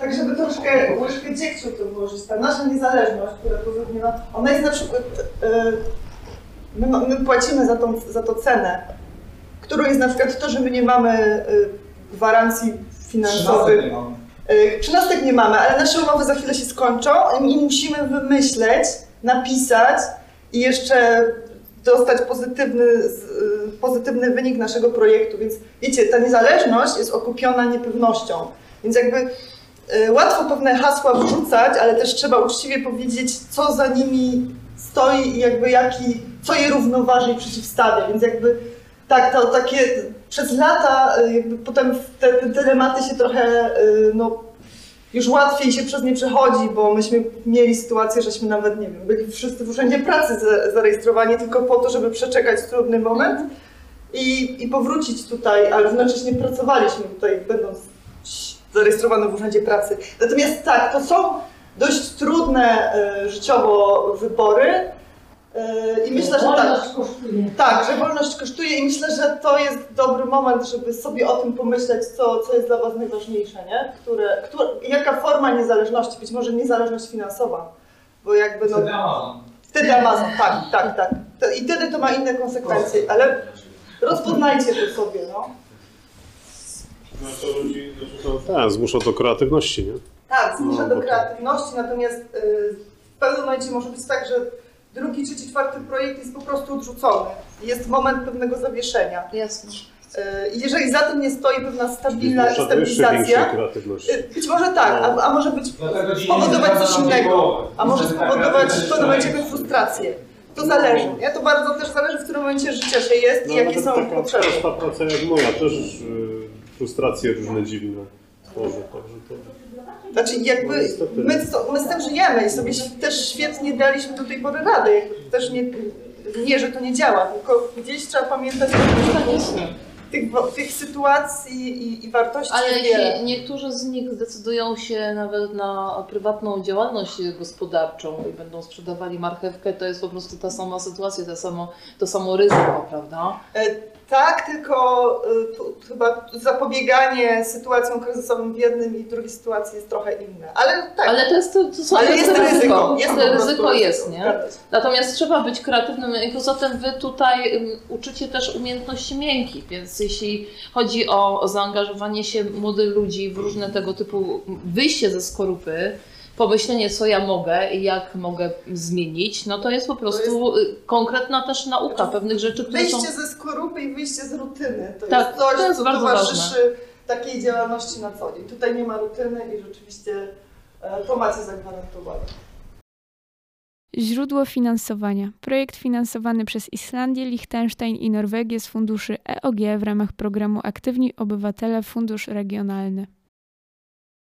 Tak, żeby troszkę łyżkę dziegciu tu włożyć, ta nasza niezależność, która tu ona jest na przykład, y, my, my płacimy za, tą, za to cenę, którą jest na przykład to, że my nie mamy gwarancji finansowych. Trzynastek nie mamy, ale nasze umowy za chwilę się skończą i musimy wymyśleć, napisać i jeszcze dostać pozytywny, pozytywny wynik naszego projektu. Więc wiecie, ta niezależność jest okupiona niepewnością. Więc jakby łatwo pewne hasła wrzucać, ale też trzeba uczciwie powiedzieć, co za nimi stoi i jakby jaki, co je równoważy i przeciwstawia. Więc jakby tak, to takie przez lata y, jakby potem te, te dylematy się trochę y, no, już łatwiej się przez nie przechodzi, bo myśmy mieli sytuację, żeśmy nawet, nie wiem, byli wszyscy w urzędzie pracy zarejestrowani tylko po to, żeby przeczekać trudny moment i, i powrócić tutaj, ale jednocześnie pracowaliśmy tutaj, będąc zarejestrowani w urzędzie pracy. Natomiast tak, to są dość trudne y, życiowo wybory, Yy, I myślę, że tak, kosztuje. tak, że wolność kosztuje i myślę, że to jest dobry moment, żeby sobie o tym pomyśleć, co, co jest dla Was najważniejsze, nie? Które, które, jaka forma niezależności, być może niezależność finansowa, bo jakby no... Wtedy Amazon. Wtedy Amazon, tak, tak, tak. I wtedy to ma inne konsekwencje, ale rozpoznajcie to sobie, no. No to ludzi to, tak, zmusza do kreatywności, nie? Tak, zmusza do kreatywności, natomiast yy, w pewnym momencie może być tak, że drugi, trzeci, czwarty projekt jest po prostu odrzucony. Jest moment pewnego zawieszenia. Jasne. Y, jeżeli za tym nie stoi pewna stabilna stabilizacja, y, być może tak, a, a może być spowodować coś innego, a może spowodować w pewnym momencie frustrację. To zależy. Ja to bardzo też zależy, w którym momencie życia się jest no, i jakie są taka potrzeby. Taka praca jak moja też y, frustracje różne dziwne tworzy, także to... Znaczy jakby my, my z tym żyjemy i sobie też świetnie daliśmy do tej pory radę. Też nie, nie, że to nie działa, tylko gdzieś trzeba pamiętać o tych, tych sytuacji i, i wartości Ale jeśli niektórzy z nich zdecydują się nawet na prywatną działalność gospodarczą i będą sprzedawali marchewkę, to jest po prostu ta sama sytuacja, to samo, to samo ryzyko, prawda? E, tak, tylko y, chyba zapobieganie sytuacjom kryzysowym w jednym i drugiej sytuacji jest trochę inne. Ale tak. Ale to jest, to, to są, Ale jest ryzyko. ryzyko. Jest to ryzyko jest, nie? Natomiast trzeba być kreatywnym i poza tym wy tutaj um, uczycie też umiejętności miękkich, więc jeśli chodzi o, o zaangażowanie się młodych ludzi w różne tego typu wyjście ze skorupy, pomyślenie, co ja mogę i jak mogę zmienić, no to jest po prostu jest... konkretna też nauka znaczy, pewnych rzeczy, które wyjście są... ze skorupy i wyjście z rutyny. To tak, jest coś, to jest co bardzo towarzyszy ważne. takiej działalności na co dzień. Tutaj nie ma rutyny i rzeczywiście e, to macie zagwarantowane. Źródło finansowania. Projekt finansowany przez Islandię, Liechtenstein i Norwegię z funduszy EOG w ramach programu Aktywni Obywatele Fundusz Regionalny.